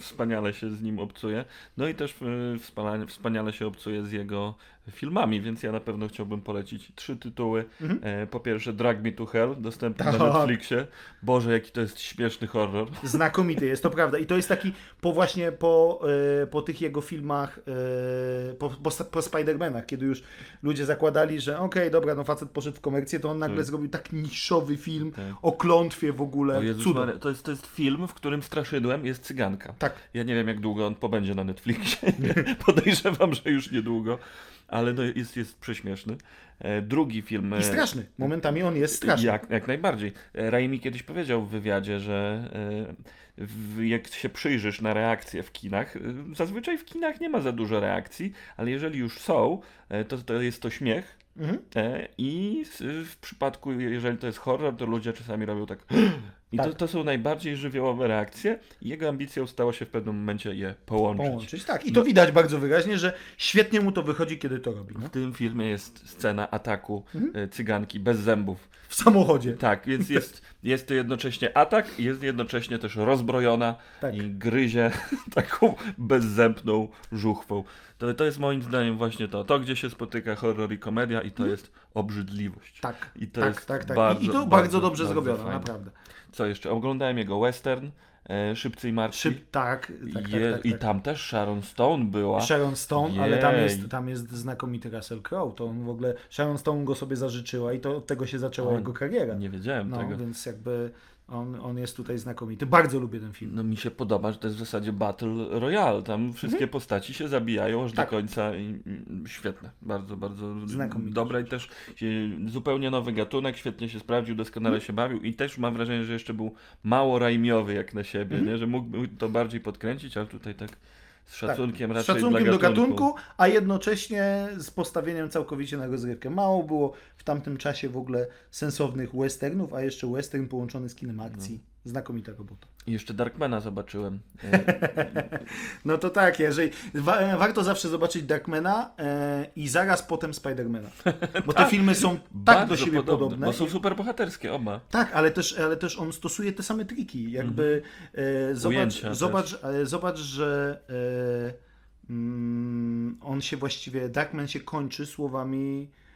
wspaniale się z nim obcuje. No i też e, wspaniale, wspaniale się obcuje z jego filmami, więc ja na pewno chciałbym polecić trzy tytuły. E, po pierwsze Drag Me to Hell, dostępny na Mhm. Tak. Netflixie. Boże, jaki to jest śmieszny horror. Znakomity jest, to prawda. I to jest taki po właśnie po, e, po tych jego filmach, e, po, po, po Spider-Manach, kiedy już ludzie zakładali, że okej, dobra, no facet poszedł w komercję, to on nagle Tak. zrobił tak niszowy film Tak. o klątwie w ogóle. Maria, to, jest, to jest film, w którym straszydłem jest cyganka. Tak. Ja nie wiem, jak długo on pobędzie na Netflixie. Podejrzewam, że już niedługo, ale no jest, jest prześmieszny. E, drugi film. I e, straszny. Momentami on jest straszny. Jak, jak najbardziej. E, Raimi kiedyś powiedział w wywiadzie, że jak się przyjrzysz na reakcje w kinach, zazwyczaj w kinach nie ma za dużo reakcji, ale jeżeli już są, to, to jest to śmiech. Mhm. I w przypadku, jeżeli to jest horror, to ludzie czasami robią tak. I to, Tak. to są najbardziej żywiołowe reakcje. Jego ambicją stało się w pewnym momencie je połączyć. Połączyć. Tak. I to widać bardzo wyraźnie, że świetnie mu to wychodzi, kiedy to robi. No? W tym filmie jest scena ataku Mhm. e, cyganki bez zębów. W samochodzie. Tak, więc jest, jest to jednocześnie atak, jest jednocześnie też rozbrojona Tak. i gryzie taką bezzębną żuchwą. To, to jest moim zdaniem właśnie to. To, gdzie się spotyka horror i komedia i to jest obrzydliwość. Tak. I to tak, jest tak, tak. bardzo, I, to bardzo, bardzo, dobrze bardzo zrobione, naprawdę. Co jeszcze? Oglądałem jego western, e, Szybcy i Martwi. Szyb, tak, tak, Je, tak, tak, I tak. tam też Sharon Stone była. Sharon Stone, ale tam Jej. jest, tam jest znakomity Russell Crowe. To on w ogóle, Sharon Stone go sobie zażyczyła i to od tego się zaczęła O, jego kariera. Nie wiedziałem No, tego. więc jakby on, on jest tutaj znakomity. Bardzo lubię ten film. No mi się podoba, że to jest w zasadzie Battle Royale. Tam wszystkie postaci się zabijają aż Mhm. Tak. do końca. I, i, świetne. Bardzo, bardzo Znakomite dobre i też e, zupełnie nowy gatunek, świetnie się sprawdził, doskonale Mhm. się bawił i też mam wrażenie, że jeszcze był mało rajmiowy jak na siebie, Mhm. nie? że mógłby to bardziej podkręcić, ale tutaj tak z szacunkiem Z raczej szacunkiem do gatunku. gatunku, a jednocześnie z postawieniem całkowicie na rozrywkę. Mało było w tamtym czasie w ogóle sensownych westernów, a jeszcze western połączony z kinem akcji. Znakomita robota. I jeszcze Darkmana zobaczyłem. E, No to tak, jeżeli wa- warto zawsze zobaczyć Darkmana e, i zaraz potem Spidermana. Bo te filmy są tak do siebie podobne. Bo są super bohaterskie oba. Tak, ale też, ale też on stosuje te same triki. Jakby e, zobacz, zobacz, e, zobacz, że e, mm, on się właściwie, Darkman się kończy słowami e,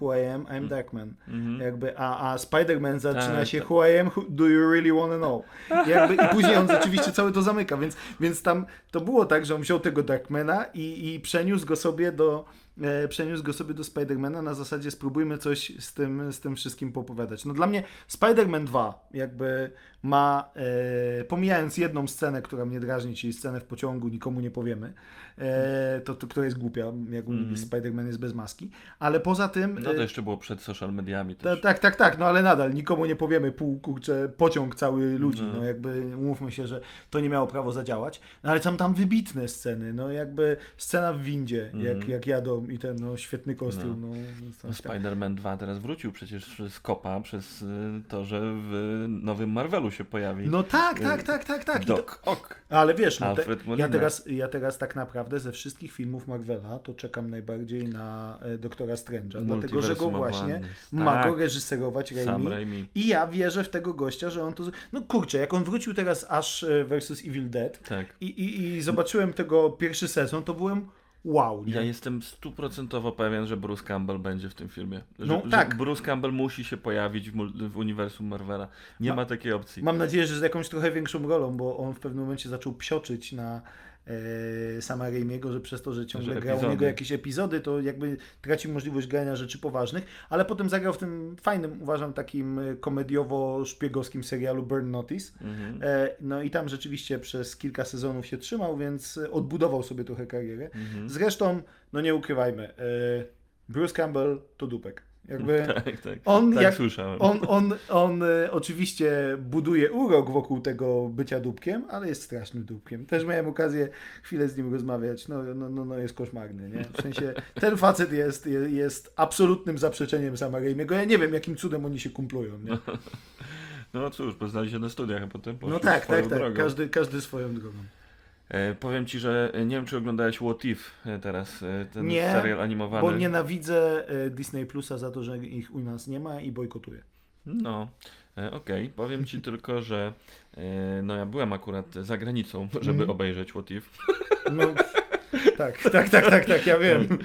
Who I am, I'm Darkman. Jakby, a, a Spider-Man zaczyna Mhm. Tak, się tak. Who I am, who, do you really wanna know? Jakby, I później on rzeczywiście cały to zamyka, więc, więc tam to było tak, że on wziął tego Darkmana i, i przeniósł go sobie do e, przeniósł go sobie do Spidermana na zasadzie spróbujmy coś z tym, z tym wszystkim popowiadać. No dla mnie Spider-Man 2 jakby ma, e, pomijając jedną scenę, która mnie drażni, czyli scenę w pociągu, nikomu nie powiemy, e, to, to która jest głupia, jak Mhm. Spider-Man jest bez maski, ale poza tym... No e, to jeszcze było przed social mediami ta, tak, tak, tak, no ale nadal nikomu nie powiemy pół, kurczę, pociąg cały ludzi, No. no jakby umówmy się, że to nie miało prawo zadziałać, no ale są tam wybitne sceny, no jakby scena w windzie, jak, jak jadą i ten, no świetny kostium, no. No, no, Spider-Man 2 teraz wrócił przecież z kopa przez y, to, że w nowym Marvelu się pojawi. no tak, tak, tak, tak, tak. I to, Doc Ock. ale wiesz, no te, ja, teraz, ja teraz tak naprawdę ze wszystkich filmów Marvela to czekam najbardziej na e, Doktora Strange'a, dlatego że go właśnie ma Tak. go reżyserować Raimi. Raimi. I ja wierzę w tego gościa, że on to. No kurczę, jak on wrócił teraz aż e, versus Evil Dead Tak. i, i, i zobaczyłem tego pierwszy sezon, to byłem wow. Nie? Ja jestem stuprocentowo pewien, że Bruce Campbell będzie w tym filmie. Że, No, że tak. Bruce Campbell musi się pojawić w, w uniwersum Marvela. Nie Ma- ma takiej opcji. Mam nadzieję, że z jakąś trochę większą rolą, bo on w pewnym momencie zaczął psioczyć na sama Raimiego, że przez to, że ciągle Że grał u niego jakieś epizody, to jakby tracił możliwość grania rzeczy poważnych, ale potem zagrał w tym fajnym, uważam, takim e, komediowo-szpiegowskim serialu Burn Notice. Mhm. E, No i tam rzeczywiście przez kilka sezonów się trzymał, więc e, odbudował sobie trochę karierę. Mhm. Zresztą, no nie ukrywajmy, e, Bruce Campbell to dupek. Jakby Tak, tak. on, tak jak, słyszałem. on, on, on e, oczywiście buduje urok wokół tego bycia dupkiem, ale jest strasznym dupkiem. Też miałem okazję chwilę z nim rozmawiać. No, no, no, no jest koszmarny, nie? W sensie ten facet jest, je- jest absolutnym zaprzeczeniem sama Raimiego. Ja nie wiem, jakim cudem oni się kumplują, nie? No cóż, poznali się na studiach, a potem No tak, tak, tak. drogą. Każdy, każdy swoją drogą. E, powiem ci, że e, nie wiem, czy oglądałeś What If e, teraz, ten Nie, serial animowany. Bo nienawidzę Disney Plusa za to, że ich u nas nie ma i bojkotuję. No, okej. Powiem ci tylko, że no ja byłem akurat za granicą, żeby Mhm. obejrzeć What If. No, tak, tak, tak, tak, tak, ja wiem.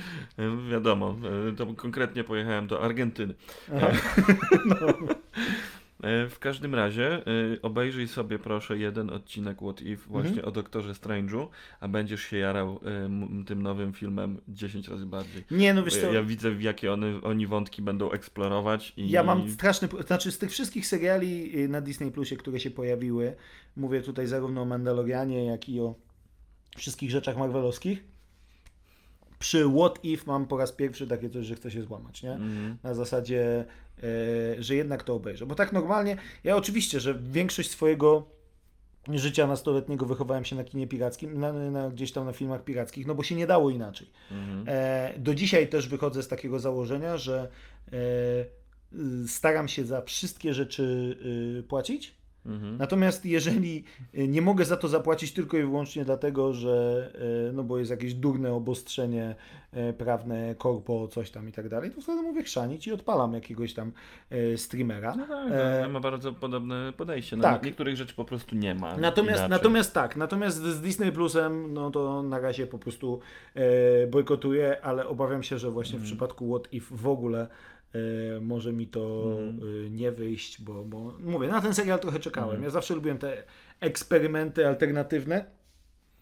Wiadomo, to konkretnie pojechałem do Argentyny. Aha. E, w każdym razie e, obejrzyj sobie proszę jeden odcinek What If właśnie Mhm. o Doktorze Strange'u, a będziesz się jarał e, tym nowym filmem 10 razy bardziej. Nie, no wiesz Ja, co, ja widzę, w jakie one, oni wątki będą eksplorować i Ja mam straszny. Znaczy, z tych wszystkich seriali y, na Disney Plusie, które się pojawiły, mówię tutaj zarówno o Mandalorianie, jak i o wszystkich rzeczach Marvelowskich. Przy What If mam po raz pierwszy takie coś, że chcę się złamać, nie? Mhm. Na zasadzie, e, że jednak to obejrzę. Bo tak normalnie, ja oczywiście, że większość swojego życia nastoletniego wychowałem się na kinie pirackim, na, na, gdzieś tam na filmach pirackich, no bo się nie dało inaczej. Mhm. E, do dzisiaj też wychodzę z takiego założenia, że e, staram się za wszystkie rzeczy y, płacić. Mhm. Natomiast jeżeli y, nie mogę za to zapłacić tylko i wyłącznie dlatego, że y, no bo jest jakieś durne obostrzenie y, prawne, korpo, coś tam i tak dalej, to wtedy mówię chrzanić i odpalam jakiegoś tam streamera. No tak, E, no, ma bardzo podobne podejście. No, tak. Niektórych rzeczy po prostu nie ma. Natomiast, inaczej. natomiast tak, natomiast z Disney Plusem, no to na razie po prostu e, bojkotuję, ale obawiam się, że właśnie w przypadku What If w ogóle e, może mi to e, nie wyjść, bo, bo mówię, na ten serial trochę czekałem. Ja zawsze lubiłem te eksperymenty alternatywne,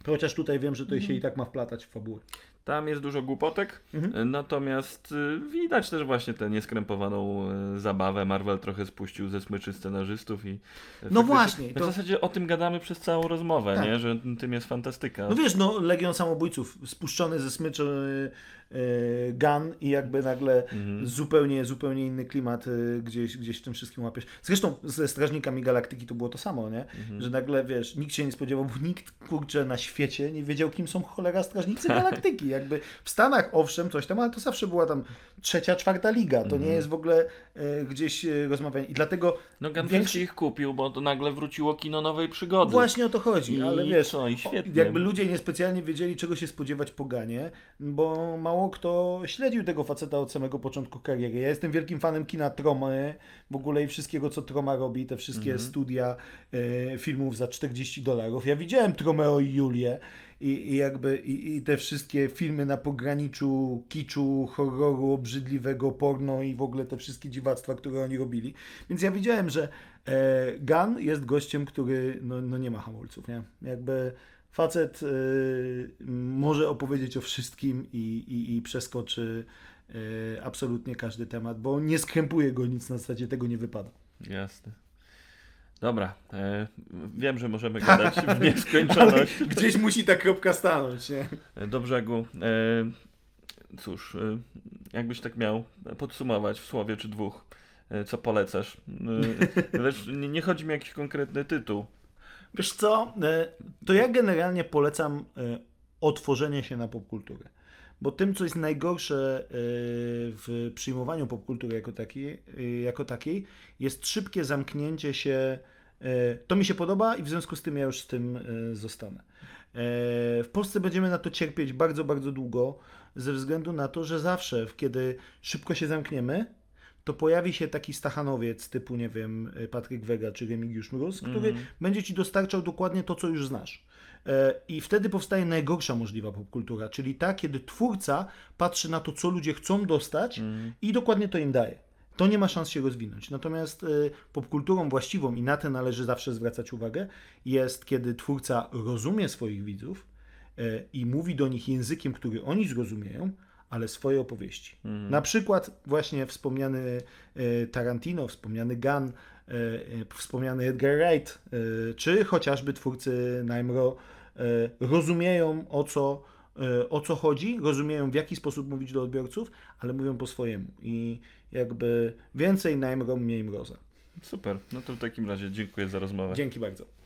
chociaż tutaj wiem, że to się i tak ma wplatać w fabułę. Tam jest dużo głupotek, Mhm. natomiast y, widać też właśnie tę nieskrępowaną zabawę. Marvel trochę spuścił ze smyczy scenarzystów i... faktycznie- właśnie, W to- zasadzie o tym gadamy przez całą rozmowę, Tak. nie? Że tym jest fantastyka. No wiesz, no Legion Samobójców, spuszczony ze smyczy e, gun i jakby nagle Mhm. zupełnie, zupełnie inny klimat e, gdzieś, gdzieś w tym wszystkim łapiesz. Zresztą ze Strażnikami Galaktyki to było to samo, nie? Mhm. Że nagle, wiesz, nikt się nie spodziewał, bo nikt, kurczę, na świecie nie wiedział, kim są cholera Strażnicy Galaktyki. Jakby w Stanach, owszem, coś tam, ale to zawsze była tam trzecia, czwarta liga. To nie jest w ogóle e, gdzieś e, rozmawianie. I dlatego No Gun większy- ich kupił, bo to nagle wróciło kino nowej przygody. Właśnie o to chodzi, I ale wiesz, co, i świetnie. jakby ludzie niespecjalnie wiedzieli, czego się spodziewać po Ganie, bo mało kto śledził tego faceta od samego początku kariery. Ja jestem wielkim fanem kina Tromy, w ogóle i wszystkiego, co Troma robi, te wszystkie Mhm. studia e, filmów za 40 dolarów. Ja widziałem Tromeo i Julię i, i jakby i, i te wszystkie filmy na pograniczu kiczu, horroru, obrzydliwego porno i w ogóle te wszystkie dziwactwa, które oni robili. Więc ja widziałem, że e, Gunn jest gościem, który no, no nie ma hamulców, nie? Jakby Facet y, może opowiedzieć o wszystkim i, i, i przeskoczy y, absolutnie każdy temat, bo nie skrępuje go nic na zasadzie, tego nie wypada. Jasne. Dobra, e, wiem, że możemy gadać w nieskończoność gdzieś musi ta kropka stanąć, nie? do brzegu. E, cóż, e, jakbyś tak miał podsumować w słowie czy dwóch, e, co polecasz? E, lecz nie, nie chodzi mi o jakiś konkretny tytuł. Wiesz co, e, to ja generalnie polecam e, otworzenie się na popkulturę. Bo tym, co jest najgorsze e, w przyjmowaniu popkultury jako takiej, jako takiej, jest szybkie zamknięcie się. To mi się podoba i w związku z tym ja już z tym zostanę. W Polsce będziemy na to cierpieć bardzo, bardzo długo, ze względu na to, że zawsze, kiedy szybko się zamkniemy, to pojawi się taki stachanowiec typu, nie wiem, Patryk Wega czy Remigiusz Mróz, który Mhm. będzie ci dostarczał dokładnie to, co już znasz. E, I wtedy powstaje najgorsza możliwa popkultura, czyli ta, kiedy twórca patrzy na to, co ludzie chcą dostać Mm, i dokładnie to im daje. To nie ma szans się rozwinąć. Natomiast e, popkulturą właściwą, i na tę należy zawsze zwracać uwagę, jest kiedy twórca rozumie swoich widzów e, i mówi do nich językiem, który oni zrozumieją, ale swoje opowieści. mm. Na przykład właśnie wspomniany e, Tarantino, wspomniany Gunn, e, e, wspomniany Edgar Wright, czy chociażby twórcy Najmro rozumieją o co, o co chodzi, rozumieją w jaki sposób mówić do odbiorców, ale mówią po swojemu. I jakby więcej Najmro, mniej Mroza. Super, no to w takim razie dziękuję za rozmowę. Dzięki bardzo.